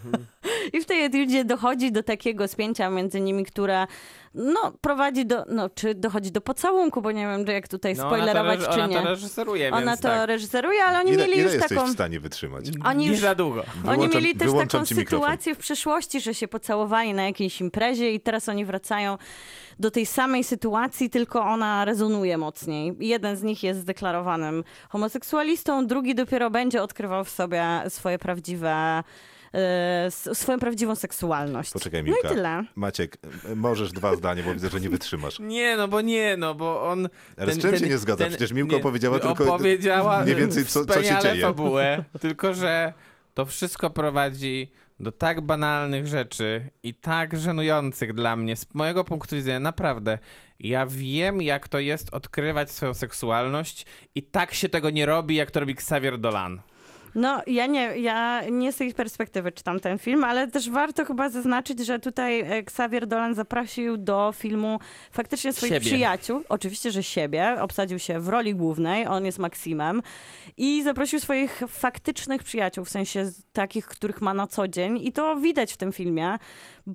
I w tej etiudzie dochodzi do takiego spięcia między nimi, które no, prowadzi do, no, czy dochodzi do pocałunku, bo nie wiem, jak tutaj No, spoilerować, ona to, czy nie. Ona to reżyseruje, Ona to tak. reżyseruje, ale oni Ile, mieli ile już jesteś taką... w stanie wytrzymać? Oni Nie już za długo. Oni Wyłączam- mieli też taką sytuację w przeszłości, że się pocałowali na jakiejś imprezie i teraz oni wracają do tej samej sytuacji, tylko ona rezonuje mocniej. Jeden z nich jest zdeklarowanym homoseksualistą, drugi dopiero będzie odkrywał w sobie swoje prawdziwe, swoją prawdziwą seksualność. Poczekaj, no Miłka. i tyle. Maciek, e, możesz dwa zdania, bo widzę, że nie wytrzymasz. Nie, no bo nie, no bo on... Ale z czym się nie zgadza? Przecież Miłka opowiedziała tylko opowiedziała mniej więcej, co- co się dzieje. fabułę, tylko że to wszystko prowadzi do tak banalnych rzeczy i tak żenujących dla mnie, z mojego punktu widzenia, naprawdę. Ja wiem, jak to jest odkrywać swoją seksualność i tak się tego nie robi, jak to robi Xavier Dolan. No, ja nie, ja nie z tej perspektywy czytam ten film, ale też warto chyba zaznaczyć, że tutaj e, Xavier Dolan zaprosił do filmu faktycznie swoich Siebie. przyjaciół. Oczywiście, że siebie. Obsadził się w roli głównej, on jest Maksimem. I zaprosił swoich faktycznych przyjaciół, w sensie takich, których ma na co dzień. I to widać w tym filmie,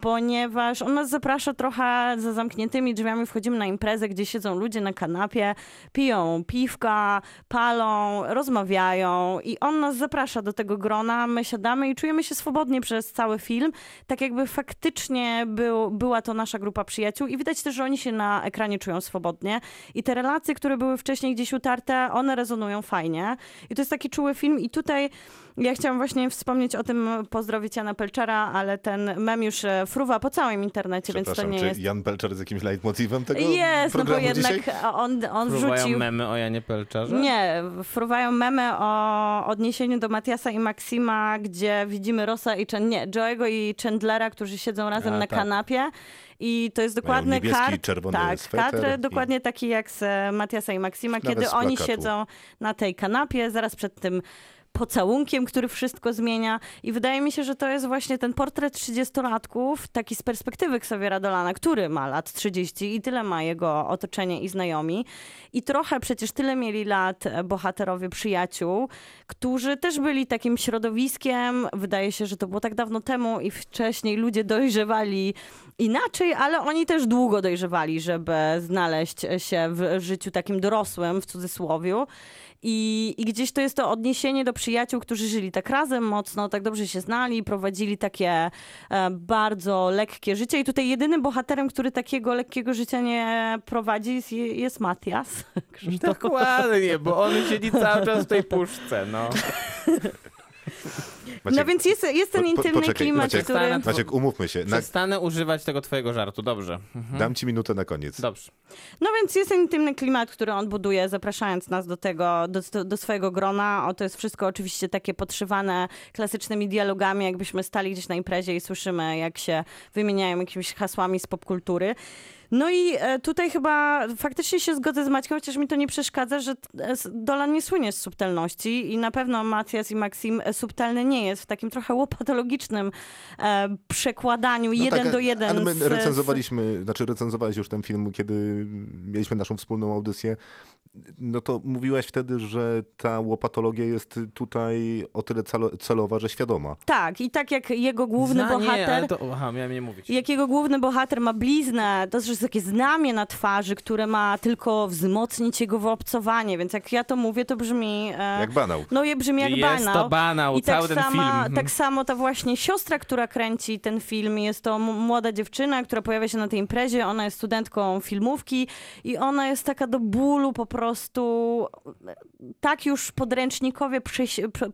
ponieważ on nas zaprasza trochę za zamkniętymi drzwiami. Wchodzimy na imprezę, gdzie siedzą ludzie na kanapie, piją piwka, palą, rozmawiają i on nas zaprasza do tego grona. My siadamy i czujemy się swobodnie przez cały film, tak jakby faktycznie był, była to nasza grupa przyjaciół i widać też, że oni się na ekranie czują swobodnie i te relacje, które były wcześniej gdzieś utarte, one rezonują fajnie i to jest taki czuły film i tutaj ja chciałam właśnie wspomnieć o tym, pozdrowić Jana Pelczera, ale ten mem już e, fruwa po całym internecie, więc to nie czy jest... Jan Belcher jest jakimś leitmotivem tego Jest, no bo jednak dzisiaj? on, on Próbują wrzucił... memy o Janie Pelczarze? Nie, fruwają memy o odniesieniu do Matiasa i Maksima, gdzie widzimy Rosa i Chen, nie, Joego i Chandlera, którzy siedzą razem A, na tak. kanapie. I to jest dokładny kadr, czerwony tak, kadr i- dokładnie taki jak z e, Matiasa i Maksima, Nawet kiedy z oni siedzą na tej kanapie, zaraz przed tym pocałunkiem, który wszystko zmienia. I wydaje mi się, że to jest właśnie ten portret 30-latków, taki z perspektywy Xaviera Dolana, który ma lat 30 i tyle ma jego otoczenie i znajomi. I trochę przecież tyle mieli lat bohaterowie przyjaciół, którzy też byli takim środowiskiem. Wydaje się, że to było tak dawno temu i wcześniej ludzie dojrzewali inaczej, ale oni też długo dojrzewali, żeby znaleźć się w życiu takim dorosłym, w cudzysłowie. I, I gdzieś to jest to odniesienie do przyjaciół, którzy żyli tak razem mocno, tak dobrze się znali, prowadzili takie e, bardzo lekkie życie. I tutaj jedynym bohaterem, który takiego lekkiego życia nie prowadzi, jest, jest Matias. Krzysztof. Dokładnie, bo on siedzi cały czas w tej puszce, no. No więc jest, jest ten po- po- intymny poczekaj, klimat, Maciek, który... Maciek, umówmy się. Na, Przestanę używać tego twojego żartu, dobrze. Mhm. dam ci minutę na koniec. Dobrze. No więc jest ten intymny klimat, który on buduje, zapraszając nas do tego, do, do swojego grona. O, to jest wszystko oczywiście takie podszywane klasycznymi dialogami, jakbyśmy stali gdzieś na imprezie i słyszymy, jak się wymieniają jakimiś hasłami z popkultury. No i e, tutaj chyba faktycznie się zgodzę z Maćkiem, chociaż mi to nie przeszkadza, że e, Dolan nie słynie z subtelności i na pewno Matias i Maxim e, subtelny nie jest w takim trochę łopatologicznym przekładaniu jeden tak, do jeden. Ale my z- recenzowaliśmy, znaczy recenzowałeś już ten film, kiedy mieliśmy naszą wspólną audycję. No to mówiłaś wtedy, że ta łopatologia jest tutaj o tyle celo- celowa, że świadoma. Tak, i tak jak jego główny bohater... To, aha, miałem nie mówić. Jakiego główny bohater ma bliznę, to jest takie znamie na twarzy, które ma tylko wzmocnić jego wyobcowanie, więc jak ja to mówię, to brzmi... E, Jak banał. No je brzmi jak Jest banał. to banał, I tak, cały ten sama, film. Mhm. tak samo ta właśnie siostra, która kręci ten film, jest to młoda dziewczyna, która pojawia się na tej imprezie, ona jest studentką filmówki i ona jest taka do bólu po prostu tak już podręcznikowie,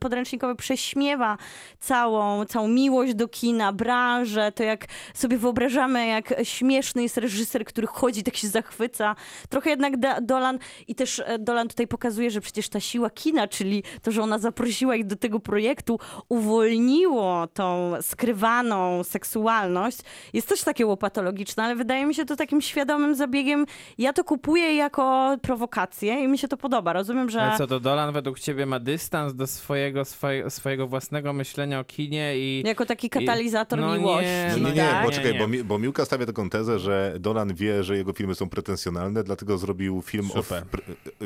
podręcznikowie prześmiewa całą, całą miłość do kina, branżę, to jak sobie wyobrażamy, jak śmieszny jest reżyser, który chodzi, tak się zachwyca. Trochę jednak Dolan i też e, Dolan tutaj pokazuje, że przecież ta siła kina, czyli to, że ona zaprosiła ich do tego projektu, uwolniło tą skrywaną seksualność, jest też takie łopatologiczne, ale wydaje mi się to takim świadomym zabiegiem. Ja to kupuję jako prowokację i mi się to podoba. Rozumiem, że... Ale co, to Dolan według ciebie ma dystans do swojego, swoje, swojego własnego myślenia o kinie i... Jako taki katalizator I- no miłości. Nie, Nie, no nie, nie, tak? bo czekaj, nie. Bo, mi, bo Miłka stawia taką tezę, że Dolan wie, że jego filmy są pretensjonalne, dlatego zrobił film, o, Super.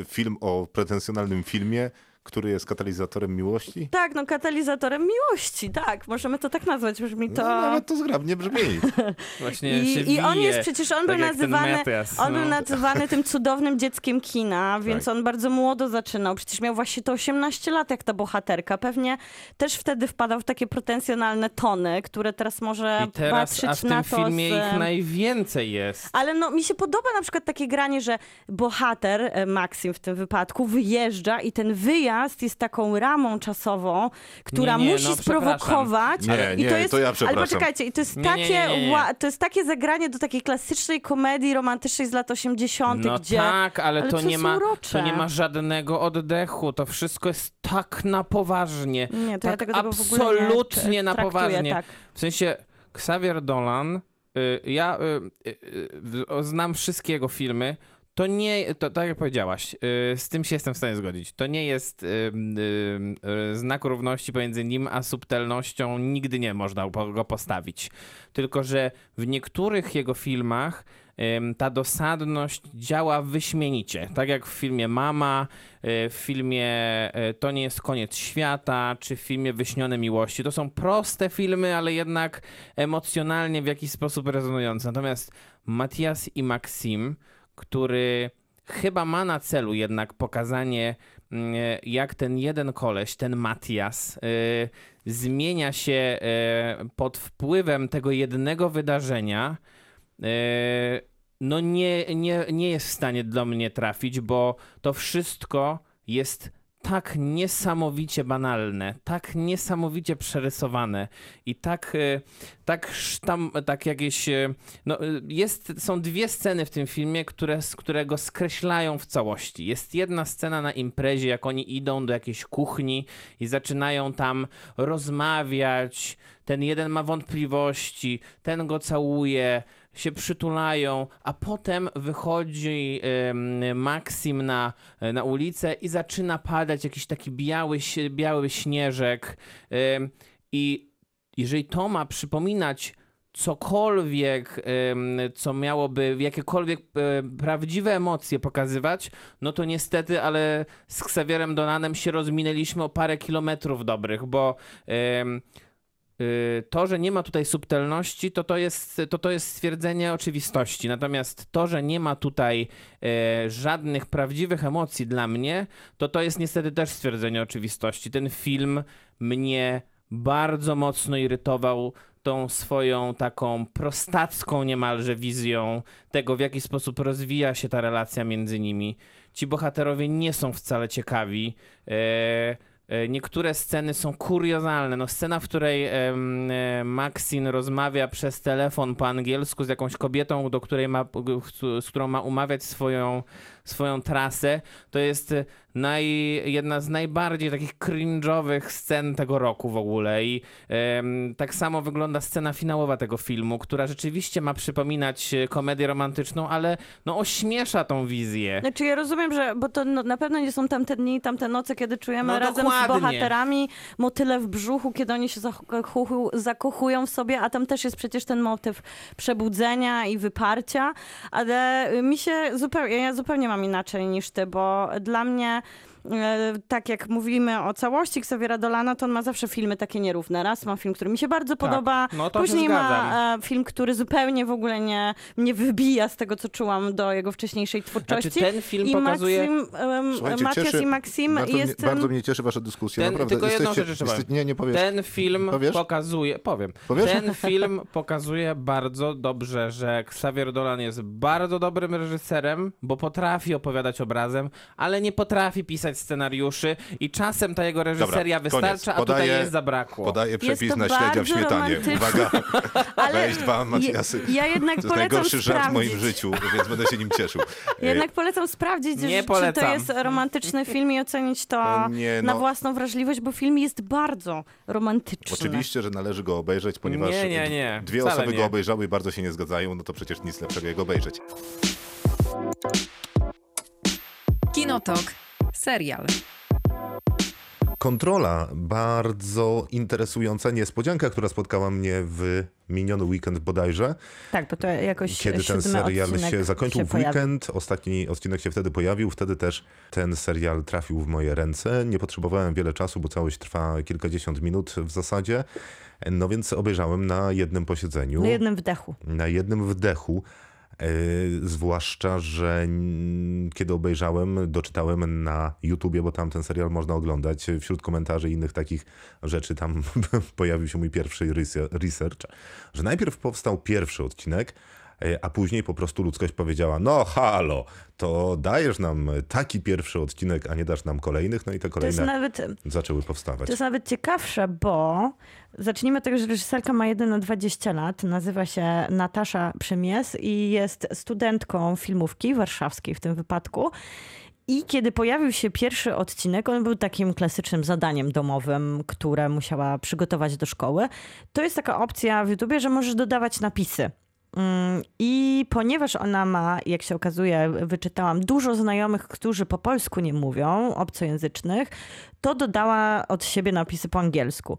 film o pretensjonalnym filmie, który jest katalizatorem miłości. Tak, no katalizatorem miłości, tak. Możemy to tak nazwać, brzmi to... No, nawet to zgrabnie brzmi. Właśnie się I, I on jest przecież, on był tak ten nazywany, Matias, on był no. nazywany tym cudownym dzieckiem kina, więc Tak. on bardzo młodo zaczynał. Przecież miał właśnie to 18 lat, jak ta bohaterka. Pewnie też wtedy wpadał w takie pretensjonalne tony, które teraz może I teraz, patrzeć a w na tym to filmie z... ich najwięcej jest. Ale no, mi się podoba na przykład takie granie, że bohater, e, Maxim w tym wypadku, wyjeżdża i ten wyjazd jest taką ramą czasową, która Nie, nie, musi no, przeprowokować. Nie, I nie, to, jest, to ja Ale przepraszam. poczekajcie, i to jest, Nie, takie, nie, nie, nie. ła- to jest takie zagranie do takiej klasycznej komedii romantycznej z lat 80., No gdzie... tak, ale, ale to, nie ma, urocze. to nie ma żadnego oddechu. To wszystko jest tak na poważnie. Nie, to ja tak tego, tego w ogóle nie absolutnie na traktuję, poważnie. Tak. W sensie Xavier Dolan, y, ja y, y, y, znam wszystkie jego filmy. To nie, to tak jak powiedziałaś, y, z tym się jestem w stanie zgodzić. To nie jest y, y, znak równości pomiędzy nim a subtelnością. Nigdy nie można go postawić. Tylko, że w niektórych jego filmach ta dosadność działa wyśmienicie. Tak jak w filmie Mama, w filmie To nie jest koniec świata, czy w filmie Wyśnione miłości. To są proste filmy, ale jednak emocjonalnie w jakiś sposób rezonujące. Natomiast Matias i Maxim, który chyba ma na celu jednak pokazanie, mm, jak ten jeden koleś, ten Matias, y, zmienia się y, pod wpływem tego jednego wydarzenia, no nie, nie, nie jest w stanie do mnie trafić, bo to wszystko jest tak niesamowicie banalne, tak niesamowicie przerysowane i tak, y, tak sztam, tak jakieś, y, no y, jest, są dwie sceny w tym filmie, które, z którego skreślają w całości. Jest jedna scena na imprezie, jak oni idą do jakiejś kuchni i zaczynają tam rozmawiać, ten jeden ma wątpliwości, ten go całuje, się przytulają, a potem wychodzi em, Maksim na, na ulicę i zaczyna padać jakiś taki biały, biały śnieżek. Em, I jeżeli to ma przypominać cokolwiek, co miałoby jakiekolwiek e, prawdziwe emocje pokazywać, no to niestety, ale z Xavierem Donanem się rozminęliśmy o parę kilometrów dobrych, bo y, to, że nie ma tutaj subtelności, to to jest, to to jest stwierdzenie oczywistości. Natomiast to, że nie ma tutaj e, żadnych prawdziwych emocji dla mnie, to to jest niestety też stwierdzenie oczywistości. Ten film mnie bardzo mocno irytował tą swoją taką prostacką niemalże wizją tego, w jaki sposób rozwija się ta relacja między nimi. Ci bohaterowie nie są wcale ciekawi. E, niektóre sceny są kuriozalne. No, scena, w której e, Maxine rozmawia przez telefon po angielsku z jakąś kobietą, do której ma, z którą ma umawiać swoją, swoją trasę, to jest e, naj, jedna z najbardziej takich cringe'owych scen tego roku w ogóle. I em, tak samo wygląda scena finałowa tego filmu, która rzeczywiście ma przypominać e, komedię romantyczną, ale no ośmiesza tą wizję. Znaczy ja rozumiem, że, bo to no, na pewno nie są tamte dni, tamte noce, kiedy czujemy No razem dokładnie. z bohaterami motyle w brzuchu, kiedy oni się zakochu- zakochują w sobie, a tam też jest przecież ten motyw przebudzenia i wyparcia, ale mi się zupełnie, ja zupełnie mam inaczej niż ty, bo dla mnie tak jak mówimy o całości Xaviera Dolana, to on ma zawsze filmy takie nierówne. Raz ma film, który mi się bardzo podoba, no później ma e, film, który zupełnie w ogóle nie, nie wybija z tego, co czułam do jego wcześniejszej twórczości. Znaczy, ten film I pokazuje- Maxim, i Maxim bardzo, jest... mnie, bardzo mnie cieszy wasza dyskusja. Ten, Naprawdę. tylko jedną rzecz jeszcze Nie, nie powiesz. Ten film Powiesz? pokazuje, powiem, Powiesz? ten film pokazuje bardzo dobrze, że Xavier Dolan jest bardzo dobrym reżyserem, bo potrafi opowiadać obrazem, ale nie potrafi pisać scenariuszy i czasem ta jego reżyseria Dobra, wystarcza, koniec. a tutaj Podaję- jej zabrakło. Podaję przepis to na śledzia w śmietanie. Uwaga, Ale weź dwa Matiasy. ja jednak to jest polecam najgorszy żart w moim sprawdzić. życiu, więc będę się nim cieszył. E, Jednak polecam sprawdzić, Nie czy to polecam. jest romantyczny film i ocenić to No nie, na no. własną wrażliwość, bo film jest bardzo romantyczny. Oczywiście, że należy go obejrzeć, ponieważ Nie, nie, nie. dwie Wcale osoby nie. go obejrzały i bardzo się nie zgadzają, no to przecież nic lepszego jak obejrzeć. Kinotok. Serial. Kontrola, bardzo interesująca niespodzianka, która spotkała mnie w miniony weekend bodajże. Tak, bo to jakoś Kiedy ten serial się zakończył się w pojawił. weekend, ostatni odcinek się wtedy pojawił, wtedy też ten serial trafił w moje ręce. Nie potrzebowałem wiele czasu, bo całość trwa kilkadziesiąt minut w zasadzie. No więc obejrzałem na jednym posiedzeniu. Na jednym wdechu. na jednym wdechu. E, zwłaszcza, że kiedy obejrzałem, doczytałem na YouTubie, bo tam ten serial można oglądać. Wśród komentarzy i innych takich rzeczy tam pojawił się mój pierwszy rese- research, że najpierw powstał pierwszy odcinek, a później po prostu ludzkość powiedziała, no halo, to dajesz nam taki pierwszy odcinek, a nie dasz nam kolejnych, no i te To jest kolejne nawet zaczęły powstawać. To jest nawet ciekawsze, bo zacznijmy od tego, że reżyserka ma 1 na 20 lat, nazywa się Natasza Przymies i jest studentką filmówki warszawskiej w tym wypadku. I kiedy pojawił się pierwszy odcinek, on był takim klasycznym zadaniem domowym, które musiała przygotować do szkoły. To jest taka opcja w YouTubie, że możesz dodawać napisy. Mm, I ponieważ ona ma, jak się okazuje, wyczytałam dużo znajomych, którzy po polsku nie mówią, obcojęzycznych, to dodała od siebie napisy po angielsku.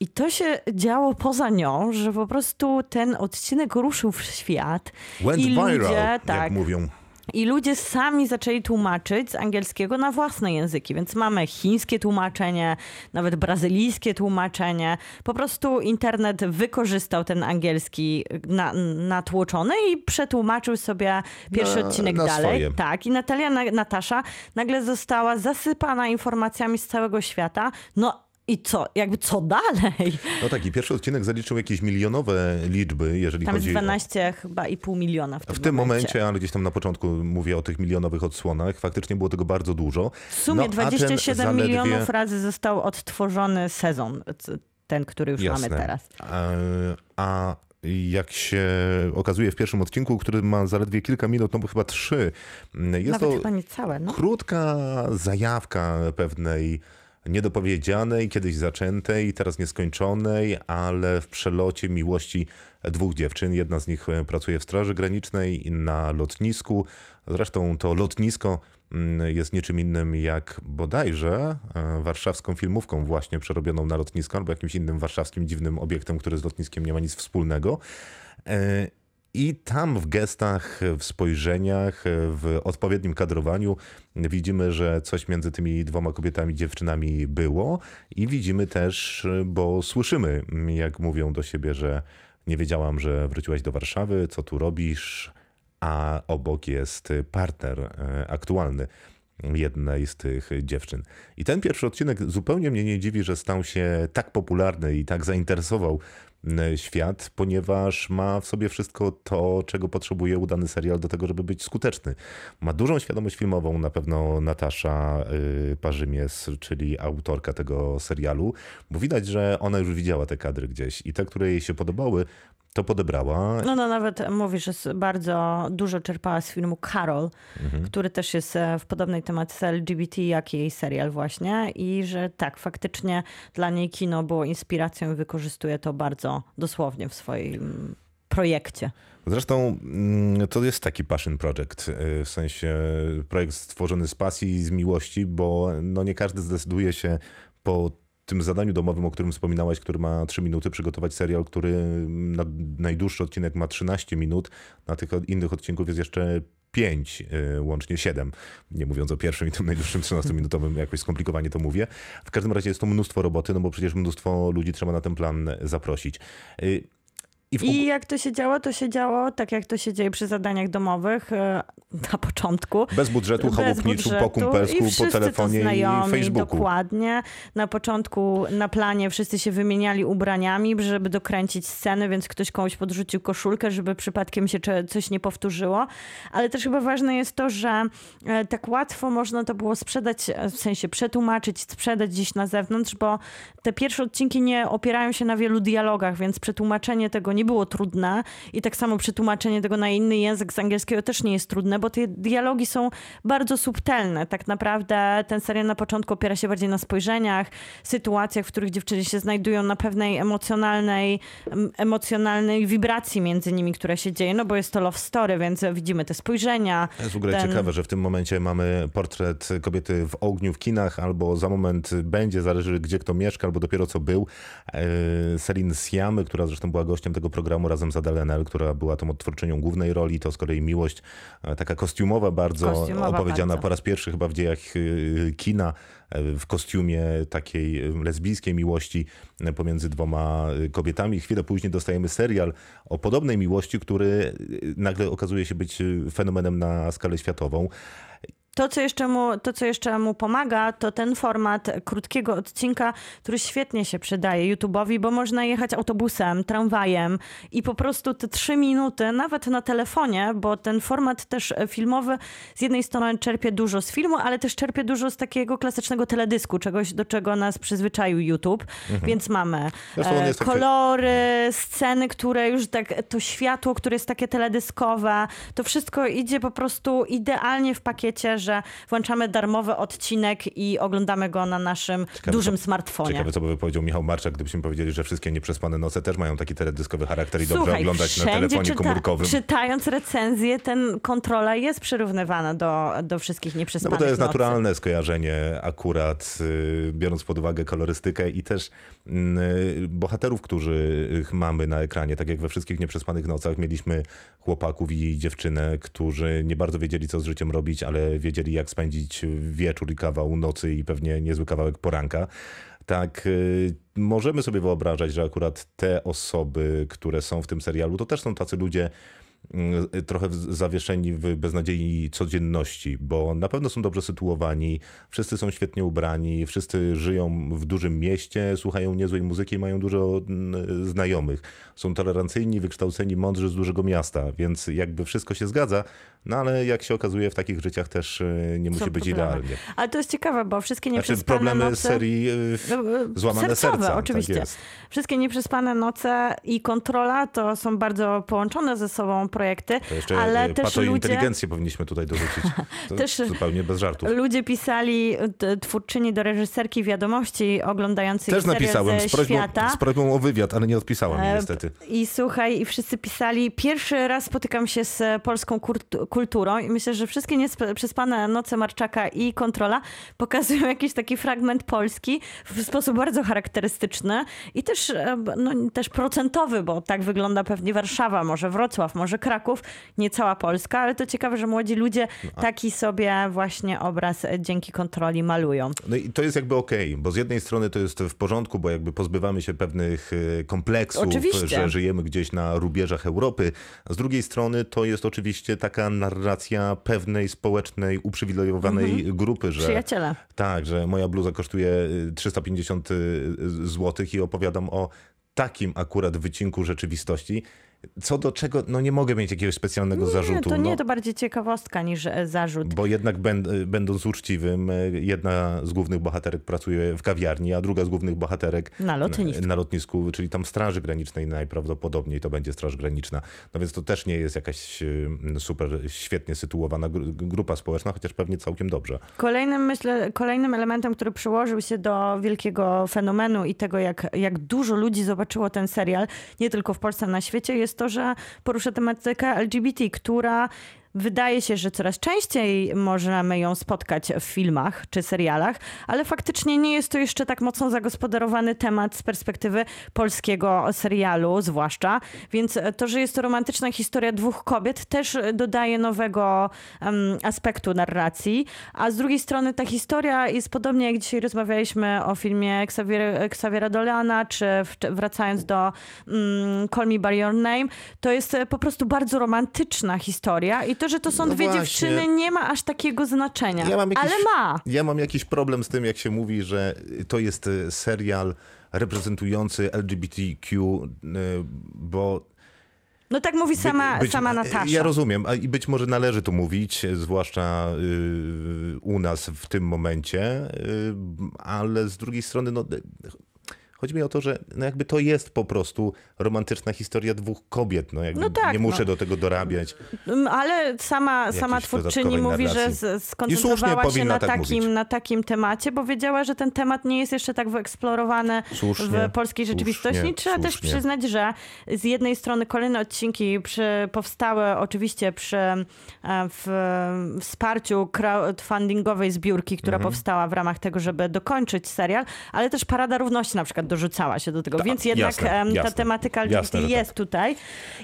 I to się działo poza nią, że po prostu ten odcinek ruszył w świat. Went I viral, ludzie, jak tak, mówią. I ludzie sami zaczęli tłumaczyć z angielskiego na własne języki, więc mamy chińskie tłumaczenie, nawet brazylijskie tłumaczenie. Po prostu internet wykorzystał ten angielski na, natłoczony i przetłumaczył sobie pierwszy Na- odcinek na dalej. swoje. Tak, i Natalia Na- Natasza nagle została zasypana informacjami z całego świata. No i co? Jakby co dalej? No tak, i pierwszy odcinek zaliczył jakieś milionowe liczby, jeżeli Tam jest chodzi o... 12 chyba i pół miliona w tym, W tym momencie, ale gdzieś tam na początku mówię o tych milionowych odsłonach, faktycznie było tego bardzo dużo. W sumie No, a ten 27 zaledwie- milionów razy został odtworzony sezon, ten, który już Jasne. mamy teraz. A, a jak się okazuje w pierwszym odcinku, który ma zaledwie kilka minut, no bo chyba trzy, jest Nawet to chyba nie całe, no. krótka zajawka pewnej niedopowiedzianej, kiedyś zaczętej, teraz nieskończonej, ale w przelocie miłości dwóch dziewczyn. Jedna z nich e, pracuje w Straży Granicznej na lotnisku. Zresztą to lotnisko mm, jest niczym innym jak bodajże e, warszawską filmówką właśnie przerobioną na lotnisko albo jakimś innym warszawskim dziwnym obiektem, który z lotniskiem nie ma nic wspólnego. I tam w gestach, w spojrzeniach, w odpowiednim kadrowaniu widzimy, że coś między tymi dwoma kobietami, dziewczynami było. I widzimy też, bo słyszymy, jak mówią do siebie, że nie wiedziałam, że wróciłaś do Warszawy, co tu robisz, a obok jest partner e, aktualny jednej z tych dziewczyn. I ten pierwszy odcinek zupełnie mnie nie dziwi, że stał się tak popularny i tak zainteresował m, świat, ponieważ ma w sobie wszystko to, czego potrzebuje udany serial do tego, żeby być skuteczny. Ma dużą świadomość filmową, na pewno Natasza y, Parzymies, czyli autorka tego serialu, bo widać, że ona już widziała te kadry gdzieś i te, które jej się podobały, to podebrała. No, no nawet mówi, że bardzo dużo czerpała z filmu Carol, Mhm. który też jest e, w podobnej tematyce LGBT jak jej serial właśnie i że tak, faktycznie dla niej kino było inspiracją i wykorzystuje to bardzo dosłownie w swoim projekcie. Zresztą mm, to jest taki passion project, y, w sensie projekt stworzony z pasji i z miłości, bo no nie każdy zdecyduje się po tym zadaniu domowym, o którym wspominałaś, który ma 3 minuty, przygotować serial, który na najdłuższy odcinek ma 13 minut, na tych innych odcinków jest jeszcze 5, łącznie 7. Nie mówiąc o pierwszym i tym najdłuższym 13-minutowym, jakoś skomplikowanie to mówię. W każdym razie jest to mnóstwo roboty, no bo przecież mnóstwo ludzi trzeba na ten plan zaprosić. I w I jak to się działo? To się działo tak, jak to się dzieje przy zadaniach domowych e, na początku. Bez budżetu, chałupniczu, po kumpelsku, po telefonie to znajomi, i Facebooku. Dokładnie. Na początku na planie wszyscy się wymieniali ubraniami, żeby dokręcić sceny, więc ktoś komuś podrzucił koszulkę, żeby przypadkiem się coś nie powtórzyło. Ale też chyba ważne jest to, że e, tak łatwo można to było sprzedać, e, w sensie przetłumaczyć, sprzedać gdzieś na zewnątrz, bo te pierwsze odcinki nie opierają się na wielu dialogach, więc przetłumaczenie tego nie było trudne i tak samo przetłumaczenie tego na inny język z angielskiego też nie jest trudne, bo te dialogi są bardzo subtelne. Tak naprawdę ten serial na początku opiera się bardziej na spojrzeniach, sytuacjach, w których dziewczyny się znajdują na pewnej emocjonalnej, em, emocjonalnej wibracji między nimi, która się dzieje, no bo jest to love story, więc widzimy te spojrzenia. Jest w ogóle ten- ciekawe, że w tym momencie mamy portret kobiety w ogniu w kinach, albo za moment będzie, zależy gdzie kto mieszka, albo dopiero co był. E, Celine Siamy, która zresztą była gościem tego programu razem z Adele która była tą odtwórczynią głównej roli, to z kolei miłość e, taka kostiumowa bardzo, Kostiumowa opowiedziana bardzo. po raz pierwszy chyba w dziejach e, kina, e, w kostiumie takiej lesbijskiej miłości pomiędzy dwoma kobietami. Chwilę później dostajemy serial o podobnej miłości, który nagle okazuje się być fenomenem na skalę światową. To co, jeszcze mu, to, co jeszcze mu pomaga, to ten format krótkiego odcinka, który świetnie się przydaje YouTube'owi, bo można jechać autobusem, tramwajem i po prostu te trzy minuty, nawet na telefonie, bo ten format też filmowy z jednej strony czerpie dużo z filmu, ale też czerpie dużo z takiego klasycznego teledysku, czegoś, do czego nas przyzwyczaił YouTube. Mhm. Więc mamy e, kolory, sceny, które już tak, to światło, które jest takie teledyskowe, to wszystko idzie po prostu idealnie w pakiecie, że włączamy darmowy odcinek i oglądamy go na naszym Ciekawe, dużym co- smartfonie. Ciekawe, co by powiedział Michał Marczak, gdybyśmy powiedzieli, że wszystkie nieprzespane noce też mają taki teledyskowy charakter i dobrze Słuchaj, oglądać na telefonie czyta- komórkowym. Czytając recenzję, ten kontrola jest przyrównywana do, do wszystkich No nieprzespanych bo to jest nocy. naturalne skojarzenie akurat, y, biorąc pod uwagę kolorystykę i też y, bohaterów, których mamy na ekranie. Tak jak we wszystkich nieprzespanych nocach mieliśmy chłopaków i dziewczynę, którzy nie bardzo wiedzieli, co z życiem robić, ale wiedzieli, jak spędzić wieczór i kawał nocy i pewnie niezły kawałek poranka. Tak, y, możemy sobie wyobrażać, że akurat te osoby, które są w tym serialu, to też są tacy ludzie, mm, trochę zawieszeni w beznadziei codzienności, bo na pewno są dobrze sytuowani, wszyscy są świetnie ubrani, wszyscy żyją w dużym mieście, słuchają niezłej muzyki mają dużo mm, znajomych. Są tolerancyjni, wykształceni, mądrzy z dużego miasta, więc jakby wszystko się zgadza, no ale jak się okazuje w takich życiach też y, nie musi Są być problemy. idealnie. Ale to jest ciekawe, bo wszystkie Znaczy nieprzespane problemy noce... serii y, No, e, Złamane sercowe, serca. oczywiście. Tak. Wszystkie nieprzespane noce i kontrola to są bardzo połączone ze sobą projekty, To jeszcze ale y, też ludzie... inteligencję powinniśmy tutaj dorzucić. To Też- zupełnie bez żartów. Ludzie pisali, twórczyni do reżyserki wiadomości oglądającej Też napisałem z prośbą, świata. z prośbą o wywiad, ale nie odpisałam E, niestety. I słuchaj, i wszyscy pisali, pierwszy raz spotykam się z polską kultu- kulturą i myślę, że wszystkie nieprzespane noce Marczaka i Kontrola pokazują jakiś taki fragment Polski w sposób bardzo charakterystyczny i też, e, no, też procentowy, bo tak wygląda pewnie Warszawa, może Wrocław, może Kraków, nie cała Polska, ale to ciekawe, że młodzi ludzie No, taki sobie właśnie obraz e, dzięki kontroli malują. No i to jest jakby okej, bo z jednej strony to jest w porządku, bo jakby pozbywamy się pewnych e, kompleksów, Oczywiście. że żyjemy gdzieś na rubieżach Europy. A z drugiej strony to jest oczywiście taka narracja pewnej społecznej, uprzywilejowanej Mhm. grupy, że Przyjaciele. tak, że moja bluza kosztuje y, 350 zł i opowiadam o takim akurat wycinku rzeczywistości, co do czego no nie mogę mieć jakiegoś specjalnego Nie, zarzutu. to nie, no. to bardziej ciekawostka niż e, zarzut. Bo jednak będ- będąc uczciwym, e, jedna z głównych bohaterek pracuje w kawiarni, a druga z głównych bohaterek Na lotnisku. na lotnisku, czyli tam Straży Granicznej najprawdopodobniej to będzie Straż Graniczna. No więc to też nie jest jakaś e, super świetnie sytuowana gru- grupa społeczna, chociaż pewnie całkiem dobrze. Kolejnym, myślę, kolejnym elementem, który przyłożył się do wielkiego fenomenu i tego, jak, jak dużo ludzi zobaczyło ten serial, nie tylko w Polsce, na świecie, jest to, że porusza tematykę LGBT, która wydaje się, że coraz częściej możemy ją spotkać w filmach czy serialach, ale faktycznie nie jest to jeszcze tak mocno zagospodarowany temat z perspektywy polskiego serialu, zwłaszcza. Więc to, że jest to romantyczna historia dwóch kobiet, też dodaje nowego em, aspektu narracji. A z drugiej strony ta historia jest podobnie jak dzisiaj rozmawialiśmy o filmie Xavier, Xaviera Dolana, czy wracając do mm, Call Me By Your Name, to jest po prostu bardzo romantyczna historia i to, że to są No dwie właśnie. dziewczyny nie ma aż takiego znaczenia. Ja jakiś- Ale ma. Ja mam jakiś problem z tym, jak się mówi, że to jest e, serial reprezentujący LGBTQ, e, bo No tak mówi sama, Być- sama Natasza. Ja rozumiem, i być może należy to mówić, e, zwłaszcza u nas w tym momencie, ale z drugiej strony, no, e, chodzi mi o to, że no jakby to jest po prostu romantyczna historia dwóch kobiet. No, jakby No tak, nie muszę no. do tego dorabiać. Mm, Ale sama, sama twórczyni mówi, że skoncentrowała się na tak takim, mówić. na takim temacie, bo wiedziała, że ten temat nie jest jeszcze tak wyeksplorowany Słusznie, w polskiej rzeczywistości. słusznie, Trzeba też słusznie. przyznać, że z jednej strony kolejne odcinki przy, powstały oczywiście przy e, w, wsparciu crowdfundingowej zbiórki, która Mhm. powstała w ramach tego, żeby dokończyć serial, ale też Parada Równości na przykład dorzucała się do tego, Tak, więc jednak jasne, ta jasne. tematyka LGBT że tak. jest tutaj.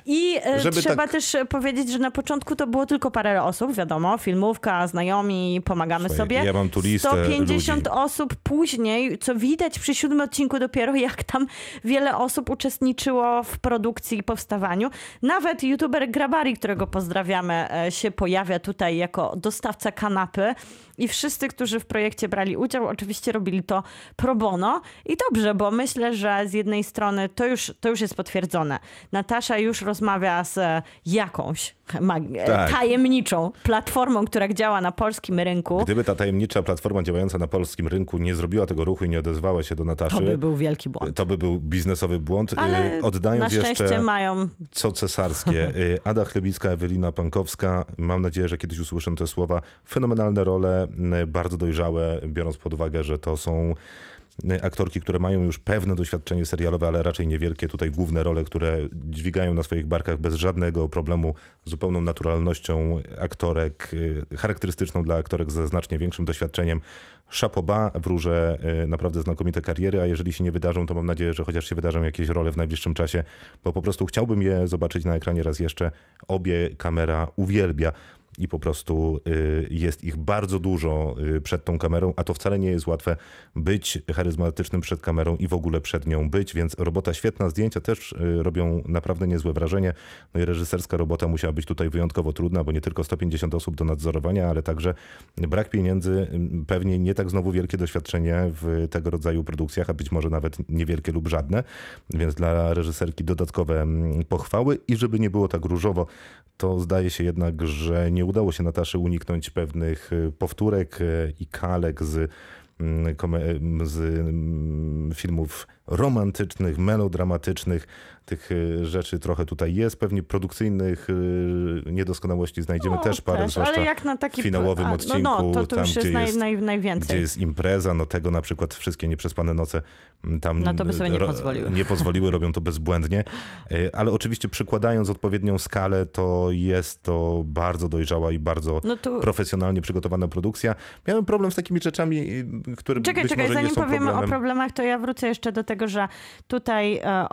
I e, Żeby trzeba tak- też powiedzieć, że na początku to było tylko parę osób, wiadomo, filmówka, znajomi, pomagamy Słuchaj, sobie. ja mam tu listę 150 ludzi. osób później, co widać przy siódmym odcinku dopiero, jak tam wiele osób uczestniczyło w produkcji i powstawaniu. Nawet youtuber Grabari, którego pozdrawiamy, e, się pojawia tutaj jako dostawca kanapy. I wszyscy, którzy w projekcie brali udział, oczywiście robili to pro bono. I dobrze, bo myślę, że z jednej strony to już, to już jest potwierdzone. Natasza już rozmawia z e, jakąś Tak. tajemniczą platformą, która działa na polskim rynku. Gdyby ta tajemnicza platforma działająca na polskim rynku nie zrobiła tego ruchu i nie odezwała się do Nataszy, To by był wielki błąd. to by był biznesowy błąd. Ale Y, Oddając na szczęście mają co cesarskie. Y, Ada Chlebicka, Ewelina Pankowska. Mam nadzieję, że kiedyś usłyszę te słowa. Fenomenalne role, y, bardzo dojrzałe, biorąc pod uwagę, że to są aktorki, które mają już pewne doświadczenie serialowe, ale raczej niewielkie. Tutaj główne role, które dźwigają na swoich barkach bez żadnego problemu, zupełną naturalnością aktorek, y, charakterystyczną dla aktorek ze znacznie większym doświadczeniem. Chapoba wróżę y, naprawdę znakomite kariery, a jeżeli się nie wydarzą, to mam nadzieję, że chociaż się wydarzą jakieś role w najbliższym czasie, bo po prostu chciałbym je zobaczyć na ekranie raz jeszcze. Obie kamera uwielbia i po prostu y, jest ich bardzo dużo y, przed tą kamerą, a to wcale nie jest łatwe być charyzmatycznym przed kamerą i w ogóle przed nią być, więc robota świetna, zdjęcia też y, robią naprawdę niezłe wrażenie. No i reżyserska robota musiała być tutaj wyjątkowo trudna, bo nie tylko 150 osób do nadzorowania, ale także brak pieniędzy, y, pewnie nie tak znowu wielkie doświadczenie w tego rodzaju produkcjach, a być może nawet niewielkie lub żadne, więc dla reżyserki dodatkowe mm, pochwały i żeby nie było tak różowo, to zdaje się jednak, że nie udało się Nataszy uniknąć pewnych y, powtórek y, i kalek z, mm, z mm, filmów romantycznych, melodramatycznych. Tych y, rzeczy trochę tutaj jest. Pewnie produkcyjnych y, niedoskonałości znajdziemy No, też parę, też, zwłaszcza ale jak na taki finałowym a, no, odcinku, no, to, to tam już jest, gdzie naj, jest naj, najwięcej. gdzie jest impreza, no tego na przykład wszystkie nieprzespane noce mm, tam No to by sobie nie pozwoliły. nie pozwoliły, robią to bezbłędnie, E, ale oczywiście przykładając odpowiednią skalę, to jest to bardzo dojrzała i bardzo No to- profesjonalnie przygotowana produkcja. Miałem problem z takimi rzeczami, y, które Czekaj, być czekaj, zanim powiemy problemem. o problemach, to ja wrócę jeszcze do tego, że tutaj e,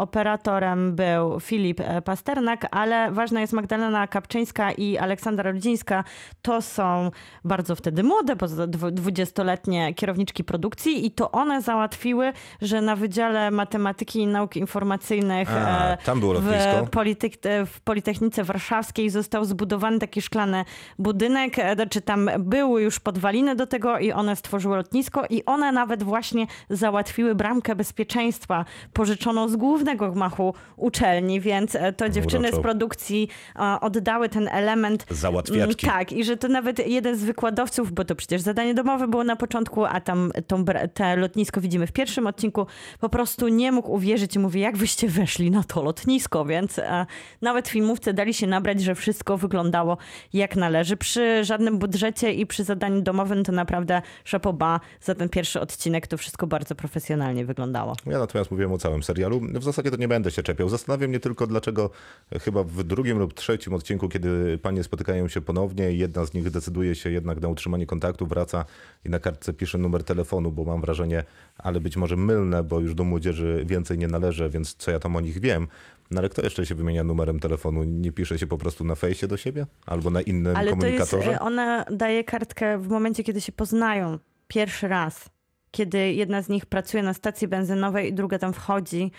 był Filip e, Pasternak, ale ważna jest Magdalena Kapczyńska i Aleksandra Rudzińska. To są bardzo wtedy młode, bo za dwu- 20-letnie kierowniczki produkcji i to one załatwiły, że na Wydziale Matematyki i Nauk Informacyjnych A, e, tam było lotnisko. w, Polityk, w Politechnice Warszawskiej został zbudowany taki szklany budynek, e, znaczy tam były już podwaliny do tego i one stworzyły lotnisko i one nawet właśnie załatwiły bramkę bezpieczeństwa pożyczoną z głównego gmachu uczelni, więc e, to dziewczyny z Uroczo. produkcji e, oddały ten element Załatwiaczki. Mm, Tak, i że to nawet jeden z wykładowców, bo to przecież zadanie domowe było na początku, a tam tą, te lotnisko widzimy w pierwszym odcinku, po prostu nie mógł uwierzyć i mówi, jak wyście weszli na to lotnisko, więc e, nawet filmówce dali się nabrać, że wszystko wyglądało jak należy. Przy żadnym budżecie i przy zadaniu domowym to naprawdę szapoba za ten pierwszy odcinek to wszystko bardzo profesjonalnie wyglądało. Ja natomiast mówiłem o całym serialu. W zasadzie to nie będę się czepiał. Zastanawia mnie tylko, dlaczego chyba w drugim lub trzecim odcinku, kiedy panie spotykają się ponownie, jedna z nich decyduje się jednak na utrzymanie kontaktu, wraca i na kartce pisze numer telefonu, bo mam wrażenie, ale być może mylne, bo już do młodzieży więcej nie należy, więc co ja tam o nich wiem. No ale kto jeszcze się wymienia numerem telefonu? Nie pisze się po prostu na fejsie do siebie? Albo na innym Ale komunikatorze? e, ona daje kartkę w momencie, kiedy się poznają pierwszy raz. Kiedy jedna z nich pracuje na stacji benzynowej i druga tam wchodzi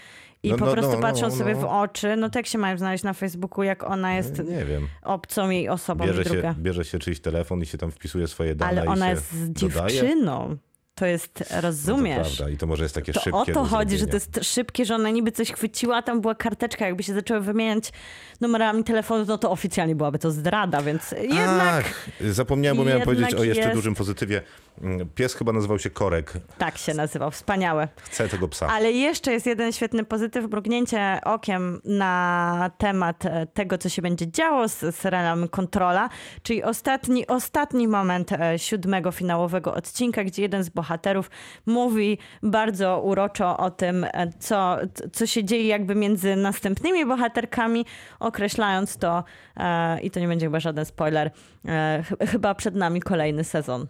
i No, po no, prostu no, patrzą no, sobie no. w oczy, no to jak się mają znaleźć na Facebooku, jak ona jest Nie wiem. obcą jej osobą Bierze druga. się, bierze się czyjś telefon i się tam wpisuje swoje dane Ale ona jest z dodaje? dziewczyną. To jest, No to rozumiesz? prawda. I to może jest takie To szybkie o to chodzi, że to jest szybkie, że ona niby coś chwyciła, a tam była karteczka, jakby się zaczęły wymieniać numerami telefonu, no to oficjalnie byłaby to zdrada, więc jednak Ach, zapomniałem, bo miałem powiedzieć o jeszcze jest- dużym pozytywie. Mm, Pies chyba nazywał się Korek. tak się nazywał, wspaniałe. Chcę tego psa. Ale jeszcze jest jeden świetny pozytyw, mrugnięcie okiem na temat e, tego, co się będzie działo z serialem Kontrola, czyli ostatni, ostatni moment e, siódmego finałowego odcinka, gdzie jeden z bohaterów mówi bardzo uroczo o tym, e, co, co się dzieje jakby między następnymi bohaterkami, określając to, i to nie będzie chyba żaden spoiler, ch- chyba przed nami kolejny sezon.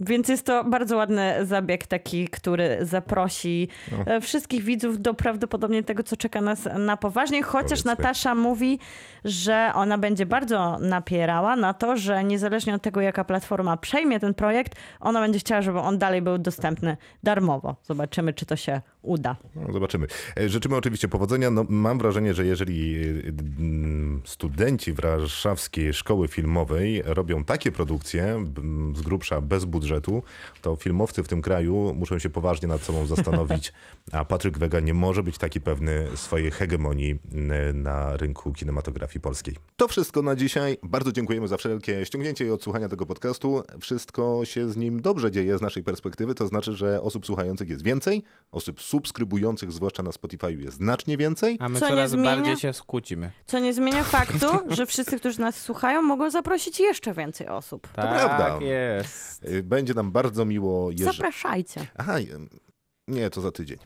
Więc jest to bardzo ładny zabieg taki, który zaprosi No. e, wszystkich widzów do prawdopodobnie tego, co czeka nas na poważnie. Chociaż Powiedzmy. Natasza mówi, że ona będzie bardzo napierała na to, że niezależnie od tego, jaka platforma przejmie ten projekt, ona będzie chciała, żeby on dalej był dostępny darmowo. Zobaczymy, czy to się uda. No, zobaczymy. E, Życzymy oczywiście powodzenia. No, mam wrażenie, że jeżeli e, studenci Warszawskiej Szkoły Filmowej robią takie produkcje, z grubsza bez budżetu, to filmowcy w tym kraju muszą się poważnie nad sobą zastanowić, a Patryk Wega nie może być taki pewny swojej hegemonii m, na rynku kinematografii polskiej. To wszystko na dzisiaj. Bardzo dziękujemy za wszelkie ściągnięcie i odsłuchania tego podcastu. Wszystko się z nim dobrze dzieje z naszej perspektywy, to znaczy, że osób słuchających jest więcej, osób subskrybujących, zwłaszcza na Spotify, jest znacznie więcej. A my Co coraz zmienia? bardziej się skłócimy. Co nie zmienia faktu, że wszyscy, którzy nas słuchają, mogą zaprosić jeszcze więcej osób. Tak prawda. jest. Y, Będzie nam bardzo miło, jeżeli... Zapraszajcie. Aha, nie, to za tydzień.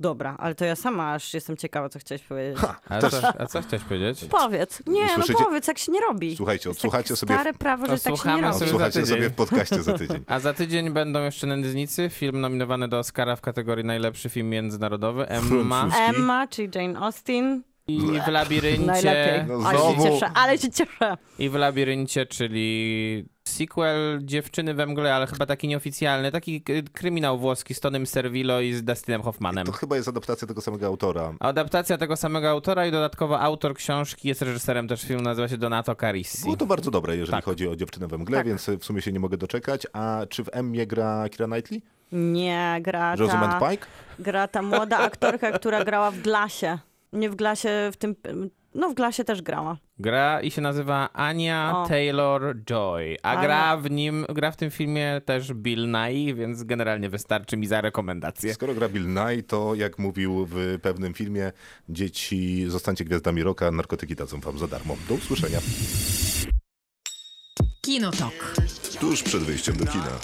Dobra, ale to ja sama aż jestem ciekawa, co chciałeś powiedzieć. Ha, A też. co, a co chciałeś powiedzieć? Powiedz. Nie, Słyszycie? no powiedz, jak się nie robi. Słuchajcie, tak sobie... Stare prawo, że tak się nie robi. tydzień. sobie w podcaście za tydzień. A za tydzień będą jeszcze Nędznicy, film nominowany do Oscara w kategorii najlepszy film międzynarodowy. Emma. Emma, czyli Jane Austen. I w labiryncie. Najlepiej. No ale się znowu. cieszę, ale się cieszę. I w labiryncie, czyli sequel Dziewczyny we mgle, ale chyba taki nieoficjalny, taki k- kryminał włoski z Tonym Servillo i z Dustinem Hoffmanem. To chyba jest adaptacja tego samego autora. Adaptacja tego samego autora i dodatkowo autor książki jest reżyserem też filmu, nazywa się Donato Carissi. Było to bardzo dobre, jeżeli Tak. chodzi o dziewczynę we mgle, Tak. więc w sumie się nie mogę doczekać. A czy w Emmie gra Kira Knightley? Nie, gra Rosamund ta, Pike? gra ta młoda aktorka, która grała w Glasie. Nie w Glasie, w tym... No w Glasie też grała. Gra i się nazywa Ania O. Taylor-Joy, a Ale- gra w nim, gra w tym filmie też Bill Nye, więc generalnie wystarczy mi za rekomendację. Skoro gra Bill Nye, to jak mówił w pewnym filmie, dzieci zostańcie gwiazdami roka, narkotyki dadzą wam za darmo. Do usłyszenia. Kinotok. Tuż przed wyjściem do kina.